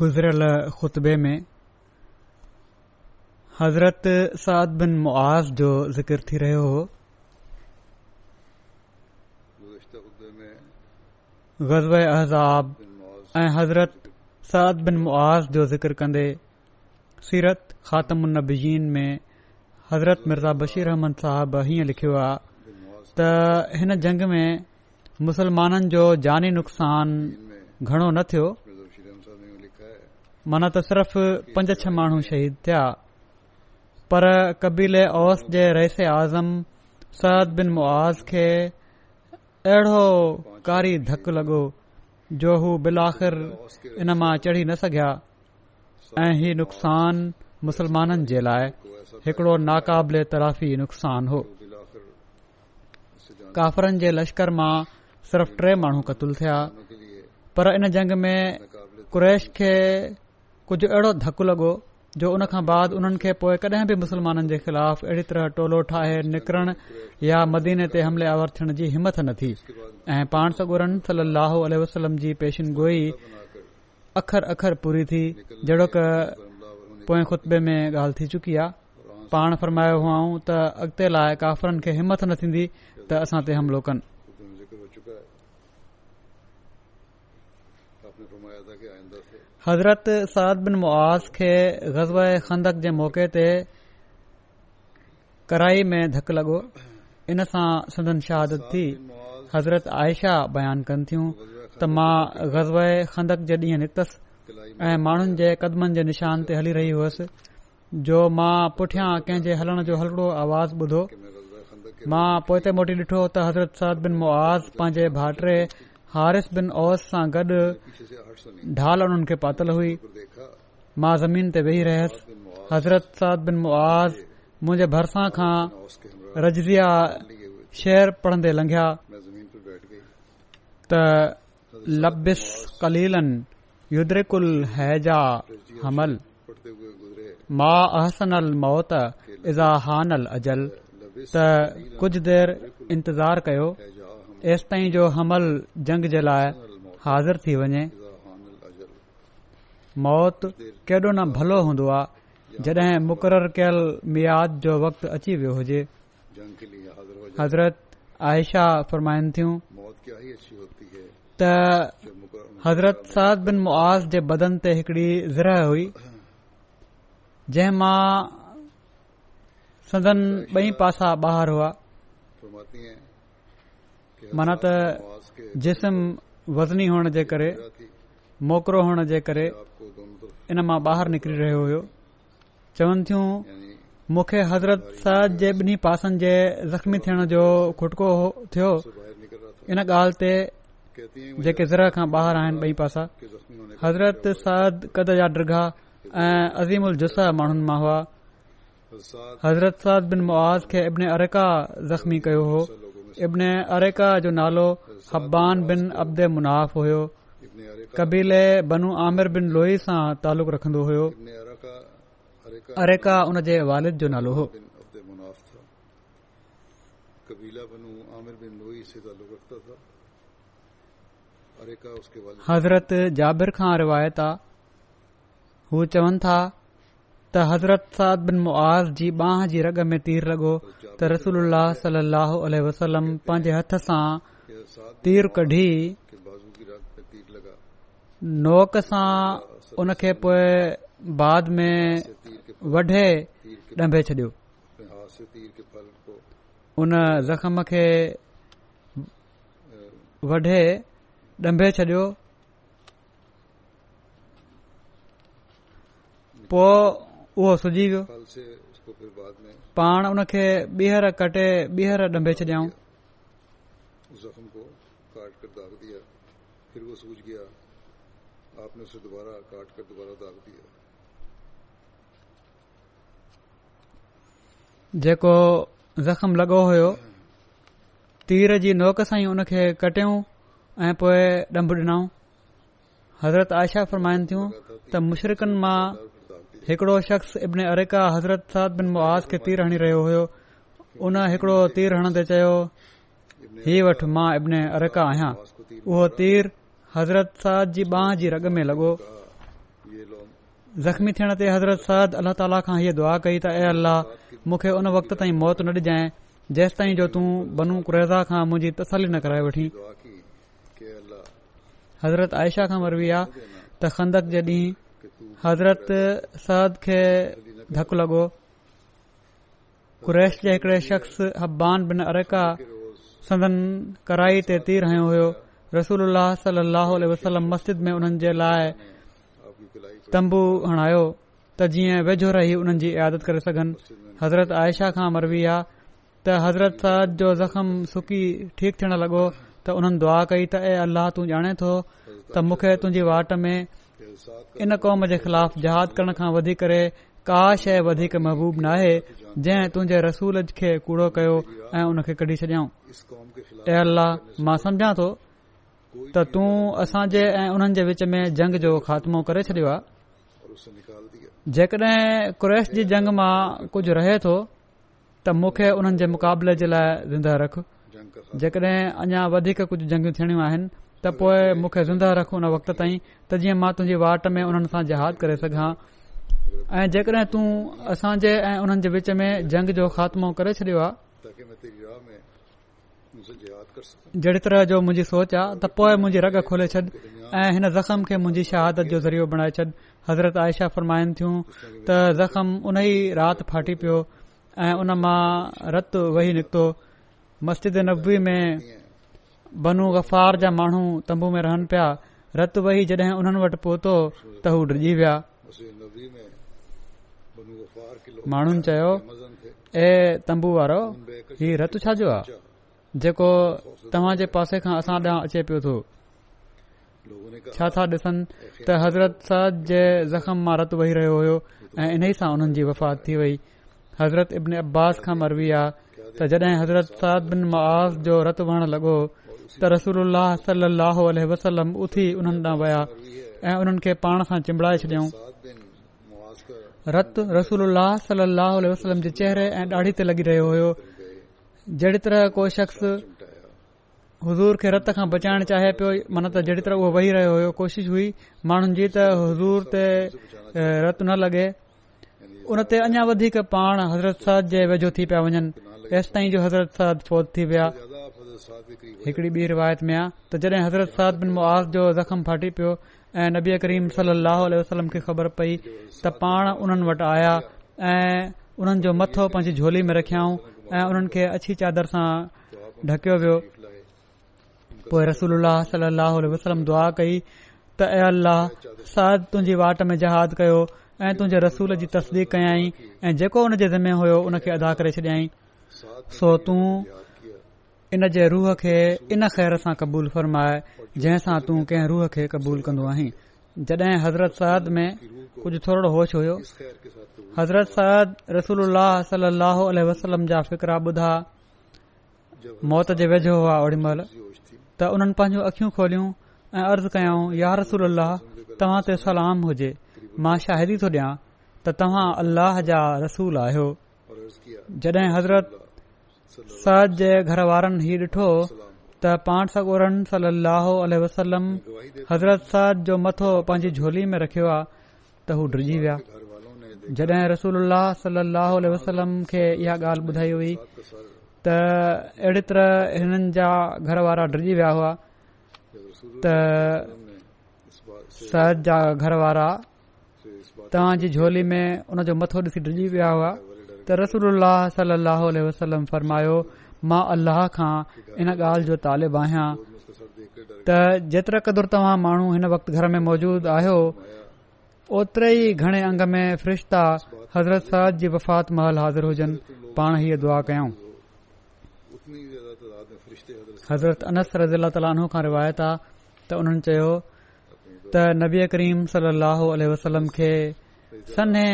گزرل خطبے میں حضرت سعد بن معاذ جو ذکر تھی رہے ہو غزب احزاب حضرت سعد بن معاذ جو ذکر کندے سیرت خاتم النبیین میں حضرت مرزا بشیر احمد صاحب ہوں لکھو تا ہن جنگ میں مسلمانن جو جانی نقصان گھنو نہ تھو माना त सिर्फ़ पंज छह माण्हू शहीद थिया पर कबीले औस जे रइस आज़म सद बिन मुआज़ खे अहिड़ो कारी धकु लॻो जो हू बिल आख़िर इन मां चढ़ी न सघिया ऐं हीउ नुक़सान मुसलमाननि जे लाइ हिकड़ो नाक़ाबिले तराफ़ी नुक़सान हो काफ़रनि जे लश्कर मां सिर्फ़ टे माण्हू क़तलु थिया पर इन जंग में कुरैश खे कुझु अहिड़ो धकु लॻो जो उन खां बाद उन्हनि खे पोएं कॾहिं बि मुस्लमाननि जे ख़िलाफ़ अहिड़ी तरह टोलो ठाहे निकरण या मदीने ते हमलावर थियण जी हिमथ न थी ऐं पाण सगोरन सल लह वसलम जी गोई अख़र अखर पूरी थी जेड़ो क पोइ खुतबे में ॻाल्हि थी चुकी आहे पाण फरमायो हुआ त अॻिते लाइ काफ़रन खे हिमथ न थींदी त असां ते हमिलो कनि हज़रत साद बिन मुआस खे ग़ज़ब खंदक जे मौक़े ते कराई में धकु लॻो इन सां सदन शहादत थी हज़रत आयशा बयानु कनि थियूं त मां गज़ब खंदक जे ॾींहुं निकतसि ऐं माण्हुनि जे कदमनि जे निशान ते हली रही हुयसि जो मां पुठियां कंहिं हलण जो हलड़ो आवाज़ ॿुधो मां पोइ मोटी ॾिठो त हज़रत साद बिन मुआज़ पंहिंजे भाटरे हारिस बिन सां गॾु हुई मांसि हज़रत मुंहिंजे भरिसां कुझ देर इंतज़ार कयो एसिताईं जो हमल जंग जे लाइ हाज़िर थी वञे मौत केॾो न भलो हूंदो आहे जॾहिं मुक़रर कयल मियाद जो वक़्तु अची वियो हुजे हज़रत आयशा त हज़रत सद बिन मुआस जे बदन ते हिकिड़ी ज़र हुई जंहिं मां सदन ॿई पासा बहार हुआ माना त जिस्म वज़नी हुअण जे करे मोकिरो हुअण जे करे इन मां ॿाहिरि निकिरी रहियो हुयो चवनि थियूं मूंखे हज़रत साद जे ॿिन्ही पासनि जे ज़ख़्मी थियण जो खुटको थियो इन ॻाल्हि ते जेके ज़र खां ॿाहिरि आहिनि ॿई पासा हज़रत साद कद जा दृगा ऐं अज़ीम उल जुसा माण्हुनि मां हुआ हज़रत साद बिन मुआज़ खे इब्न अरका जख़्मी कयो हो इब्न अरेका जो नालो हब्बान बिन अब्दे मुनाफ़ हुयो कबीले बनू आमिर बिन आमिरो सां तालुक़ु रखंदो हो वालिद जो नालो हो हज़रत जाबिर खां रिवायत आहे हू चवनि था त हज़रत साद बिन मुआज़ जी बांह जी रग में तीर लॻो रसूल से हथ सां कढी नोक सां उनखे पोए बाद में उन ज़ख़्म खे पोइ उहो सुजी वियो पाण उन खे ॿीहर कटे ॿीहर ॾंभे छॾियऊं जेको ज़ख़्म लगो हो तीर जी नोक सां ई उनखे कटियऊं ऐं पोए डंभ ॾिनऊं हज़रत आयशा फरमाइन त मुशरकनि मां हिकड़ो शख़्स इब्न अरेका हज़रत साद बिन मुआज़ खे तीर हणी रहियो हो उन हिकड़ो तीर हणंदे ते चयो ही वठ मां इब्न अरेका आहियां उहो तीर हज़रत साद जी बांह जी रग में लॻो ज़ख़्मी थियण ते हज़रत साद अलाह ताला खां हीअ दुआ कई त ऐ अल्लाह मूंखे उन वक़्त ताईं मौत न डिजाइ जेसि ताईं जो तूं बनू कुरेज़ा खां मुंहिंजी तसली न कराए वठी हज़रत आयशा खां मरवी आहे तंद हज़रत कुरैश धक लगोर शख्स कराई ते वसलम मस्जिद में लाइ तंबू हणायो त जीअं वेझो रही हुननि जी आयादत करे सघनि हज़रत आयशा खां मरवी आ त हज़रत साद जो ज़ख़्म सुकी ठीक थियण लॻो त हुननि दुआ कई त अह तूं ॼाणे थो त मूंखे तुंहिंजी वाट में इन क़ौम जे ख़िलाफ़ जहाद करण खां वधी करे का शइ वधीक महबूब नाहे जंहिं तुझे रसूल खे कूड़ो कयो ऐं उन खे कढी अल्लाह मां सम्झा थो त तूं असांजे ऐं उन्हनि जे विच में जंग जो ख़ात्मो करे छडि॒यो आहे जेकड॒हिं क्रैश जी जंग मां कुझ रहे थो त मूंखे उन्हनि जे मुक़ाबले जे लाइ ज़िंदा रख जेकड॒हिं अञा वधीक कुझ जंगूं थियणियूं आहिनि त पोए मूंखे ज़िंदा रख उन वक्त त जीअं मां तुंहिंजी वाट में हुननि सां जहाद करे सघां ऐं जेकड॒हिं तूं असांजे ऐं उन्हनि जे विच में जंग जो ख़ात्मो करे छडि॒यो आहे जहिड़ी तरह जो मुंहिंजी सोच आहे त पोएं मुंजी रग खोले छॾ ऐं हिन ज़ख़्म खे मुंहिंजी शहादत जो ज़रियो बणाए छॾ हज़रत आयशा फरमायन थियूं त ज़ख़्म उन ई राति फाटी पियो ऐं उन मां रतु वेही निकतो मस्जिद नबवे में बनू गफ़ार जा माण्हू तंबू में रहन पिया रत वही जॾहिं उन्हनि वटि पोतो त हू डिॼी विया माण्हुनि चयो ए तंबू वारो ही रत छा जो आहे जेको तव्हां जे पासे खां असां ॾांहुं अचे पियो थो छा था ॾिसन त हज़रत साद जे ज़ख़्म मां रत वही रहियो हो ऐं इन्हीअ सां उन्हनि जी वफ़ात थी वई हज़रत इब्न अब्बास खां मरवी आहे त जॾहिं हज़रत जो रत वहण लॻो त रसूल सलल वसलम उथी उन्हनि ॾांहुं वया ऐं उन्हनि खे पाण सां चिबड़ाए छॾियऊं रत रसूल सलह वसलम जे चेहरे ऐं ॾाढी ते लॻी रहियो हो जेड़ी तरह को शख्स हज़ूर खे रत खां बचाइण चाहे पियो मन त जेॾी तरह उहो वेही रहियो हो कोशिश हुई माण्हुनि जी त हुज़ूर ते रत न लॻे उन ते अञा वधीक पाण हज़रत साद जे वेझो थी पिया वञनि तेसि ताईं जो हज़रत साद फोत थी विया हिकड़ी ॿी रिवायत में आहे तॾहिं हज़रत बिन मुआज़ जो ज़ख़्म फाटी पियो ऐं नबी करीम वसलम खे ख़बर पई त पाण उन्हनि वटि आया ऐं उन्हनि जो मथो पंहिंजी झोली में रखियाऊं ऐं उन्हनि खे अछी चादर सां ढकियो वियो पोएं रसूल सल वसलम दुआ कई साद तुंहिंजी वाट में जहाद कयो ऐं तुंहिंजे रसूल जी तस्दीक कयाई ऐं जेको हुन जे ज़िमे हो उन खे अदा करे छॾियईं सो तूं इन जे रूह खे इन ख़ैर सां क़बूल फरमाए जंहिं सां तूं कंहिं रूह खे क़बूल कंदो आहीं जॾहिं हज़रत साद में कुझु थोरो होश हुयो हज़रत साद रसूल सद वसलम जा फिकरा ॿुधा मौत जे वेझो हुआ ओड़ी महिल त उन्हनि पंहिंजूं अखियूं खोलियूं ऐं अर्ज़ु कयाऊं या रसूल अलाह तव्हां ते सलाम हुजे मां शाहिदी थो ॾियां त तव्हां अल्लाह जा रसूल आहियो जॾहिं हज़रत सरद जे घर वारनि ही डिठो त पाण सगोरन सल अलो अलसलम हज़रत सरद जो मथो पंहिंजी झोली में रखियो आहे त हू ड्रिजी विया जडे रसूल सल लहो वसलम खे इहा ॻाल्हि ॿुधाई हुई त अहिड़ी तरह हिननि जा घर वारा डिरिजी विया हुआ त सरद जा घर वारा तव्हांजी झोली में हुनजो मथो ॾिसी डिॼजी विया हुआ त रसूल सल वसलम वरमायो मां अल्लाह खां इन ॻाल्हि जो तालिब आहियां त जेतिरा क़दुरु तव्हां माण्हू हिन वक़्तु घर में मौजूद आहियो ओतिरे ई घणे अंग में फ्रिश्ता हज़रत सरद जी वफ़ात महल हाज़िर हुजनि पाण हीअ दुआ कयऊं हज़रता त उन्हनि चयो त नबी करीम सलाहु खे सने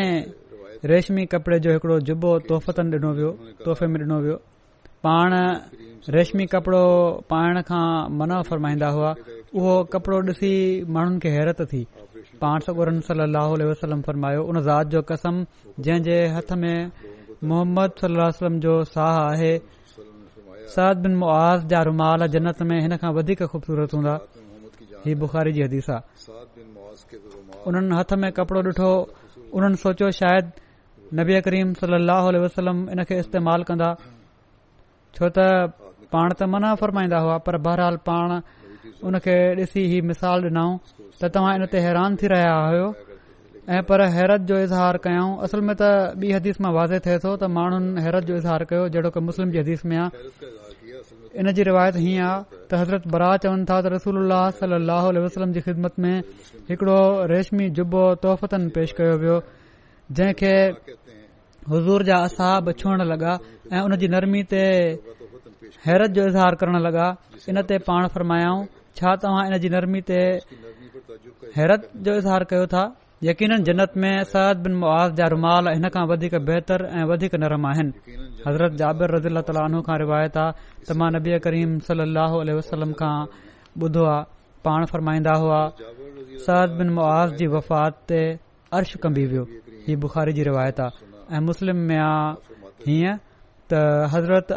रेशमी कपड़े जो हिकड़ो जुबो तोहफ़तन ॾिनो वियो तोहफ़े में ॾिनो वियो पाण रेशमी कपड़ो पाइण खां मन फ़रमाईंदा हुआ उहो कपड़ो ॾिसी माण्हुनि खे हैरत थी पाण सगोरन वसलम फरमायो उन ज़ात जो कसम जंहिं जे हथ में मोहम्मद सलम जो साह आहे सद बिन मुआज़ जा रुमाल जन्नत में हिनखां वधीक खूबसूरत हूंदा ही बुख़ारी जी हदीसा उन्हनि हथ में कपड़ो ॾिठो उन्हनि सोचियो शायदि नबी करीम सल अह वसलम इन खे इस्तेमाल कंदा छो त पाण त मना फरमाईंदा हुआ पर बहरहाल पाण उन खे ॾिसी ही मिसाल ॾिनऊं त तव्हां इन ते हैरान थी रहिया आहियो ऐं पर हैरत जो इज़हार कयाऊं असल में त ॿी हदीस मां वाज़े थिए थो त माण्हुनि हैरत जो इज़हार कयो जहिड़ो की मुस्लिम जी हदीस में आहे इन जी रिवायत हीअं आहे त हज़रत बरा चवनि था त रसूल अल्ल सल अह वसलम जी ख़िदमत में हिकड़ो रेशमी जुबो तोहफ़तन पेश कयो वियो जंहिंखे हज़ूर जा असहाबुअण लगा ऐं उन जी नरमी ते हैरत जो इज़हार करण लॻा इन ते पाण फरमायाऊं छा तव्हां इन जी नरमी ते हैरत जो इज़हार कयो था यकीन जन्नत में सद बिन मुआज हिन खां बेहतर ऐं नरम आहिनि हज़रत जाबिर रज़ील तालो खां नबी करीम सलाह वसलम खां ॿुधो आहे पाण फरमाईंदा हुआ सद बिन मुआज़ जी वफ़ात ते अर्श कंबी वियो ही बुखारी जी रिवायत आ ऐं मुस्लिम में हीअ त हज़रत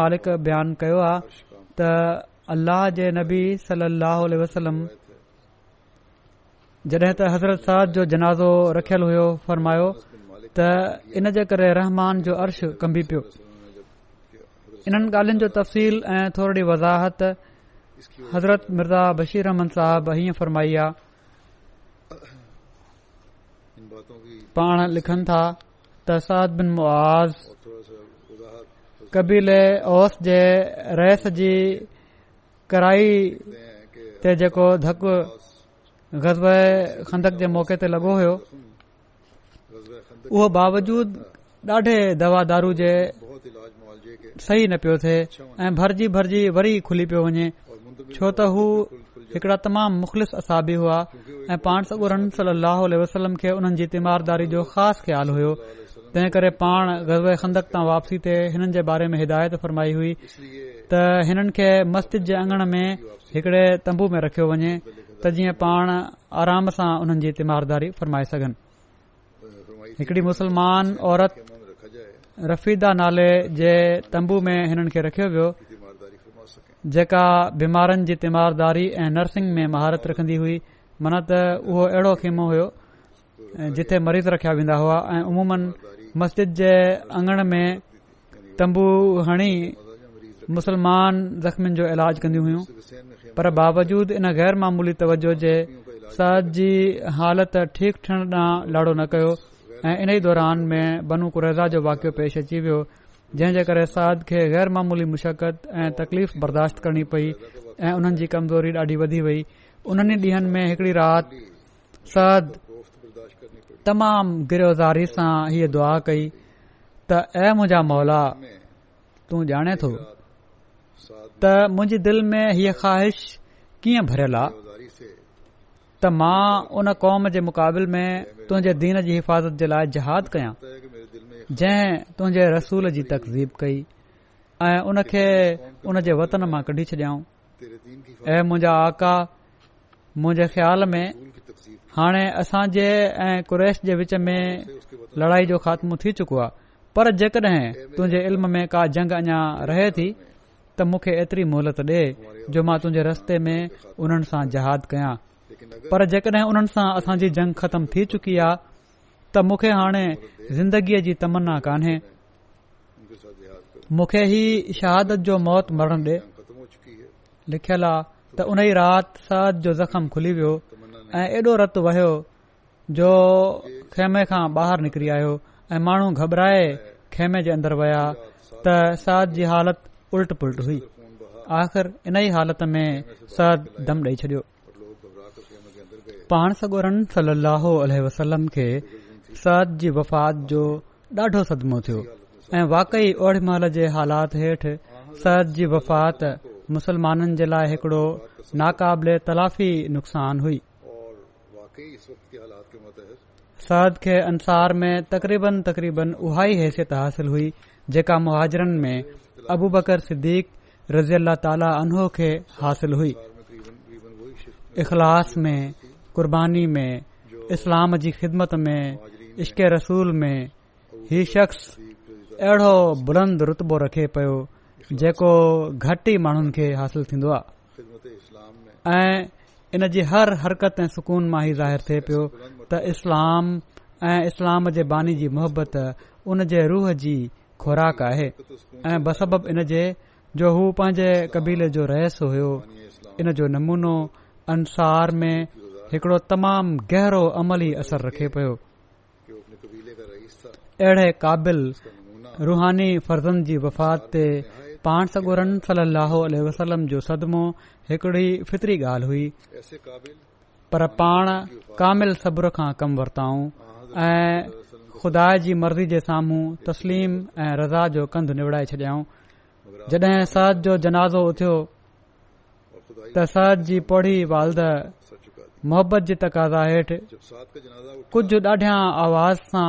मालिक बयान कयो आहे त अलाह जे नबी वसलम जॾहिं त हज़रत साज़ जो जनाज़ो रखियल हुयो फरमायो त इन जे करे रहमान जो अर्श कंबी पियो इन्हनि ॻाल्हियुनि जो तफ़सील ऐं थोरी वज़ाहत हज़रत मिर्ज़ा बशीर अहमन साहब हीअं फरमाई आहे पाण लिखनि था कबीले ओस जे रस जी कराई ते जेको मौक़े ते लॻो हो उहो बावजूद दवा दारू जे सही न पियो थे ऐं भरजी भरजी वरी खुली पियो वञे छो त हू हिकड़ा तमामु मुख़लिस असाबी हुआ ऐं पाण सगुर वसलम खे उन्हनि जी तीमारदारी जो ख़ासि तंहिं करे पाण गज़ब खंदक तां वापसी ते हिननि जे बारे में हिदायत फरमाई हुई त हिननि खे मस्जिद जे अंगण में हिकड़े तंबू में रखियो वञे त जीअं पाण आराम सां उन्हनि जी तिमारदारी फ़रमाए सघनि हिकड़ी मुसलमान औरत रफ़ीदा नाले जे तंबू में हिननि खे रखियो वियो जेका बीमारनि जी तिमारदारी ऐं नर्सिंग में महारत रखंदी हुई मन त उहो अहिड़ो खेमो हुयो जिथे मरीज़ रखिया वेंदा हुआ ऐं उमूमनि मस्जिद जे अंगण में तंबू हणी मुसलमान जख़्मीनि जो इलाज कन्दी हुयूं पर बावजूद इन ग़ैर मामूली तवजो जे सद जी हालत ठीक ठण ॾांहुं लाड़ो न कयो ऐं इन ई दौरान में बनू कुरेज़ा जो वाकियो पेश अची वियो जंहिं जे करे साद खे गैर मामूली मुशक़त ऐं तकलीफ़ बर्दाश्त करणी पई ऐं उन्हनि जी कमज़ोरी ॾाढी वधी वई उन्हनि ॾींहनि में हिकड़ी राति सरद तमाम गिरोज़ारी सां हीअ दुआ कई त ऐं मुंहिंजा मौला तूं ॼाणे थो त मुंहिंजी दिलि में हीअ ख़्वाहिश कीअं تمام आहे त मां उन कौम जे मुक़ाबले में तुंहिंजे दीन जी हिफ़ाज़त जे लाइ जहाद कयां जंहिं तुंहिंजे रसूल जी तकज़ीब कई ऐं उनखे उन जे वतन मां कढी छॾियां ऐं मुंहिंजा आका मुंहिंजे ख़्याल में हाणे असांजे ऐं कुरेश जे विच में लड़ाई जो ख़ात्मो थी चुको आहे पर जेकॾहिं तुंहिंजे इल्म में का जंग अञा रहे थी त मूंखे एतिरी मोहलत ॾे जो मां तुंहिंजे रस्ते में उन्हनि सां जहाद कयां पर जेकड॒हिं हुननि सां असांजी जंग ख़त्म थी चुकी आहे त मूंखे हाणे ज़िंदगीअ जी तमना कान्हे मूंखे ही शहादत जो मौत मरण डे लिखियल आहे त उन ई राति सरद जो जख़मु खुली वियो ऐं एॾो रत वियो जो खेमे खां ॿाहिरि निकिरी आयो ऐं माण्हू घबराए खेमे जे अंदरि विया त सद जी हालति उल्ट पुल्ट हुई आख़िर इन ई हालत में सरद दम ॾेई छडि॒यो पाण सगोरन सली वसलम खे सद जी वफ़ात जो ॾाढो सदमो थियो ऐं वाकई ओढ़ महिल जे हालात हेठि सद जी वफ़ात मुस्लमाननि जे लाइ हिकिड़ो नाक़ाबिले तलाफ़ी नुक़सान हुई सद खे अंसार में तक़रीबन तक़रीबन उहा ई हैसियत हासिल हुई जेका मुहाजरनि में अबूबकर सिदीक़ हुई इख़लास में कुर्बानी में इस्लाम जी ख़िदमत में میں रसूल में ही शख़्स अहिड़ो बुलंद रुतबो रखे पियो जेको घटि ई माण्हुनि खे हासिल थींदो आहे इन जी हर हरकत ऐं सुकून मां ई ज़ाहिरु थिए पियो त इस्लाम ऐं इस्लाम जे बानी जी मुहबत उन जे रूह जी खु़राक आहे ऐं बसबब इन जे जो हू पंहिंजे कबीले जो रहस हुयो इन जो नमूनो अंसार में हिकड़ो तमामु गहरो अमली असर रखे पियो अहिड़े काबिल रुहानी फर्ज़नि जी वफ़ात ते पाण सगोरन सली वसलम जो सदमो हिकड़ी फितरी ॻाल्हि हुई पर पाण कामिल सब्र खां कम वरिताऊं ऐं खुदा जी मर्ज़ी जे साम्हूं तस्लीम ऐं रज़ा जो कंधु निवड़ाए छडि॒याऊं जड॒हिं सद जो जनाज़ो उथियो त सद जी पौड़ी वालद मोहबत जी तक़ाज़ा हेठि कुझु ॾाढियां आवाज़ सां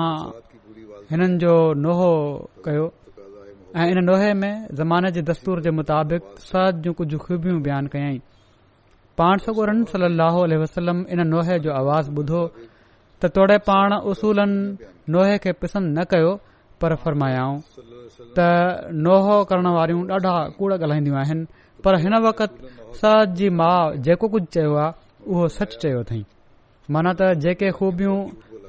हिननि जो नोहो कयो ऐं इन नोहे में ज़माने जे दस्तूर जे मुताबिक़ सरद जूं कुझु खूबियूं बयानु कयाईं पाण सगुरन सली वसलम इन नोहे जो आवाज़ ॿुधो त तोड़े पाण उसूलनि नोहे खे पसंदि न कयो पर फ़रमायाऊं त नोहो करण वारियूं ॾाढा कूड़ ॻाल्हाईंदियूं आहिनि पर हिन वक़्ति सद जी माउ जेको कुझु चयो आहे उहो सच चयो अथई माना त जेके खूबियूं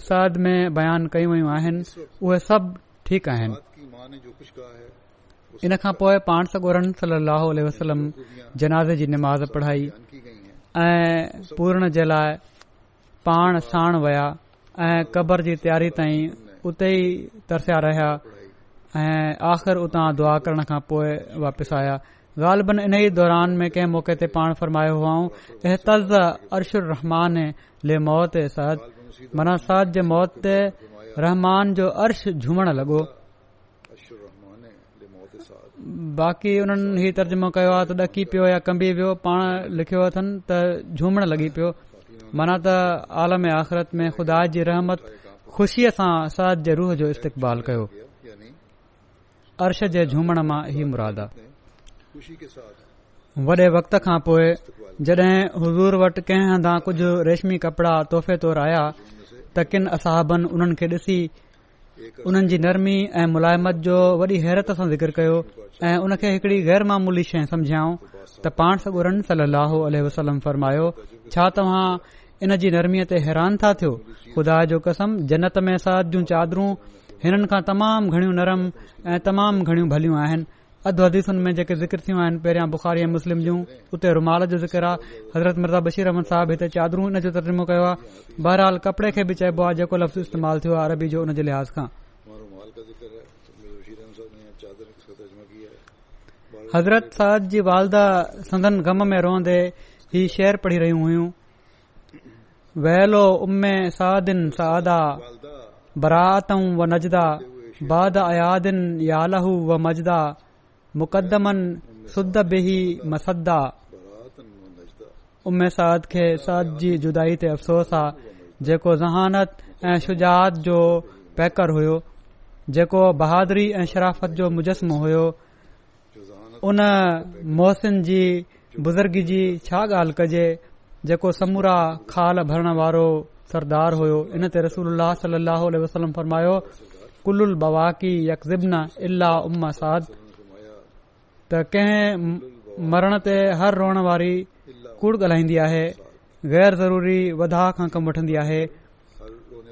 सद में बयानु कयूं वयूं आहिनि उहे सभु ठीकु आहिनि इन खां पोइ पाण सगोरन सली वसलम जनाज़े जी निमाज़ पढ़ाई ऐं पूरण जे लाइ पाण साण विया ऐं क़बर जी तयारी ताईं उते ई तरसिया रहिया ऐं आख़िर उतां दुआ करण खां पोइ वापसि आया ग़ाल इन ई दौरान में कंहिं मौक़े ते पाण फर्मायो हुआ अर्शुर रहमान ले मौत सना साद जे मौत ते रहमान जो अर्श झूमण लॻो बाक़ी उन्हनि ही तर्जुमो कयो आहे त ॾकी पियो या कंबी पियो पाण लिखियो अथन त झूमण लॻी पियो माना त आलम आख़िरत में ख़ुदा जी रहमत ख़ुशीअ सां साध जे रूह जो इस्तेकाल कयो मुराद आहे वॾे वक़्त खां पोइ जड॒हिं हज़ूर वटि कंहिं हंधा कुझु रेशमी कपड़ा तोहफ़े तौर आया त किन असाबनि उन्हनि खे ॾिसी उन जी नरमी ऐं मुलायमत जो वॾी हैरत सां ज़िकर कयो ऐं उनखे हिकड़ी गैरमूली शइ सम्झायाऊं त पाण सगुरन सलाहु वसलम फरमायो छा तव्हां इन जी नरमीअ ते हैरान था थियो ख़ुदा जो कसम जनत में साधियूं चादरू हिननि खां तमामु घणियूं नरम ऐं तमामु घणियूं भलियूं आहिनि जेके ज़िकर थियूं आहिनि पहिरियां बुखारी ऐं मुस्लिम जूं ज़िक्रज़रत मिर्ज़ा बशीर अहमद साहिब हिते चादरूं हिन जो तर्जमो कयो आहे बहरहाल कपड़े खे बि चइबो आहे जेको लफ़्ज़ इस्तेमाल थियो आहे अरबी जो लिहाज़ हज़रत सालदा ग़म में रहंदे ही शेर पढ़ी रहियूं हुयूं बरात मुक़दमनि सुदबे मसद्दा उम्म साद खे सद जी जुदा ते अफ़सोस आहे जेको ज़हानत ऐं शुजात जो पैकर हुयो जेको बहादुरी ऐं शराफ़त जो मुजस्मो हुयो उन मोसिन जी बुज़ुर्गी जी छा ॻाल्हि कजे जेको समूरा खाल भरण वारो सरदार हुयो इन ते रसूल वसम फरमायो कुल उल बवाकी यकज़िबन इलाहद त कंहिं मरण ते हर रोअण वारी कूड़ ॻाल्हाईंदी आहे गैर ज़रूरी वधाह खां कमु वठंदी आहे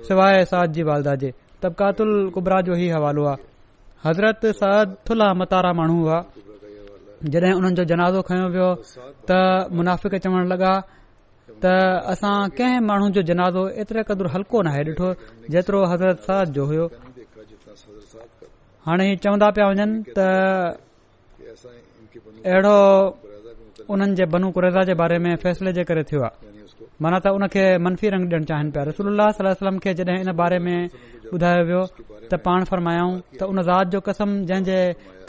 सवाइ साद जी वालदा जे तबकातुल कुबरा जो ई हवालो आहे हज़रत साद थुला मतारा माण्हू हुआ जॾहिं उन्हनि जो जनाज़ो खयो वियो त मुनाफ़िक चवण लॻा त असां कंहिं माण्हू जो जनाज़ो एतिरे क़दुरु हल्को न आहे ॾिठो जेतिरो हज़रत साद जो हुयो हाणे चवंदा पिया वञनि त अहिड़ो उन्हनि जे बनु केज़ा जे बारे में फैसले जे करे थियो आहे माना त उनखे मनफ़ी रंग ॾियणु चाहिनि पिया रसूल अल्ला सलम खे जॾहिं हिन बारे में ॿुधायो वियो त पाण फरमायाऊं त उन ज़ात जो कसम जंहिंजे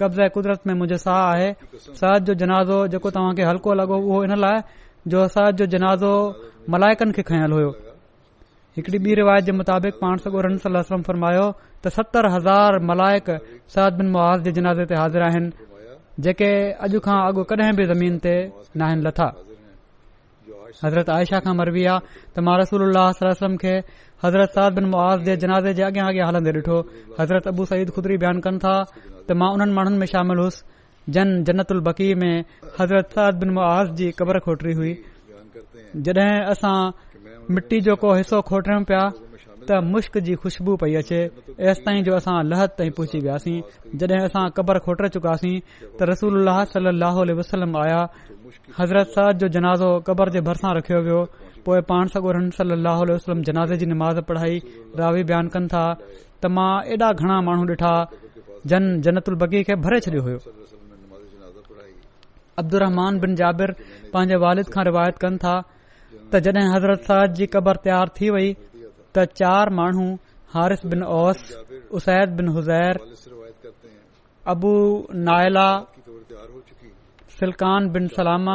कब्ज़े कुदरत में मुंहिंजो साह आहे सरद जो जनाज़ो जेको तव्हांखे हल्को लॻो उहो इन लाइ जो सरद जो जनाज़ो मलाइकनि खे खयल हुयो हिकड़ी ॿी रिवायत जे मुताबिक़ पाण सलम्म फरमायो त सतरि हज़ार मलायक सरद बिन मुआज़ जे जनाज़े ते हाज़िर आहिनि जेके अॼु खां अॻु कॾहिं बि ज़मीन ते ननि लथा हज़रत आयशा खां मरबी आहे त मां रसूल खे हज़रत साद बिन मुआज़ जे जनाज़े जे अॻियां अॻियां हलंदे ॾिठो हज़रत अबू सईद ख़ुदरी बयानु कनि था त मां उन्हनि माण्हुनि में शामिल हुउसि जन जनतल बकी में हज़रत साद बिन मुआज़ जी क़बर खोटरी हुई जॾहिं असां मिटी जो को हिसो खोटरियूं पिया त मुश्क जी खुशबू पई अचे ऐसि ताईं जो असां लहत ताईं पहुची वियासीं जॾहिं असां क़बर खोटे चुकासीं त रसूल सल अह वसलम आया हज़रत साहिद जो जनाज़ो क़बर जे भरिसां रखियो वियो पोएं पाण सगोरन सल अह वम जनाज़े जी नमाज़ पढ़ाई रावी बयान कनि था त मां ऐॾा घणा माण्हू ॾिठा जन बगी खे भरे छॾियो हो अब्दु बिन जाबिर पंहिंजे वालिद खां रिवायत कनि था त जॾहिं हज़रत साहिद जी क़बर तयारु थी वई त चार माण्हू हारिफ़ बिन औस उसैद बिन हुज़ैर अबू नायला بن बिन सलाम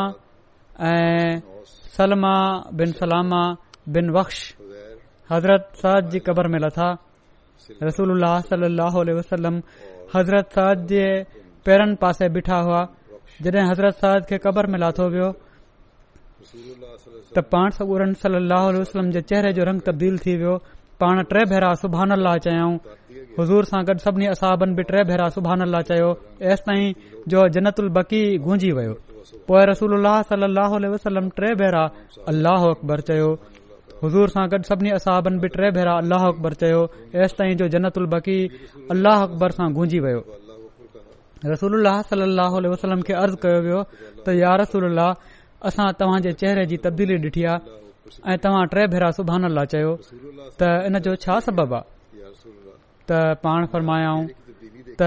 सलमा बिन सलाम बिन बख़्श हज़रत साद जी क़बर में लथा रसूल सलाहु हज़रत साद जे पेरनि पासे बीठा हुआ जॾहिं हज़रत साद खे क़बर में लाथो वियो त पाण सगूर सलाह जो रंग तब्दील थी वियो पाण टे भेरा सुभहान अल चयऊं हुज़ूर सां गॾु सभिनी अहाबनि बि टे भेरा सुभहान अलाह चयो एसिताईं जो जनत अलबकी गूंजी वयो पोएं रसूल टे भेरा अकबर चयो हज़ूर सां गॾु सभिनी असाबनि बि टे भेरा अल अकबर चयो एसि ताईं जो जनत अलबकी अलाह अकबर सां गूंजी वियो रसूल अल खे अर्ज़ कयो वियो त यार रसूल असां तव्हांजे चेहरे जी तब्दीली डि॒ठी आहे ऐं तव्हां टे भेरा सुभाणे लाइ चयो त इन जो छा सबब आहे त पाण फरमायाऊं त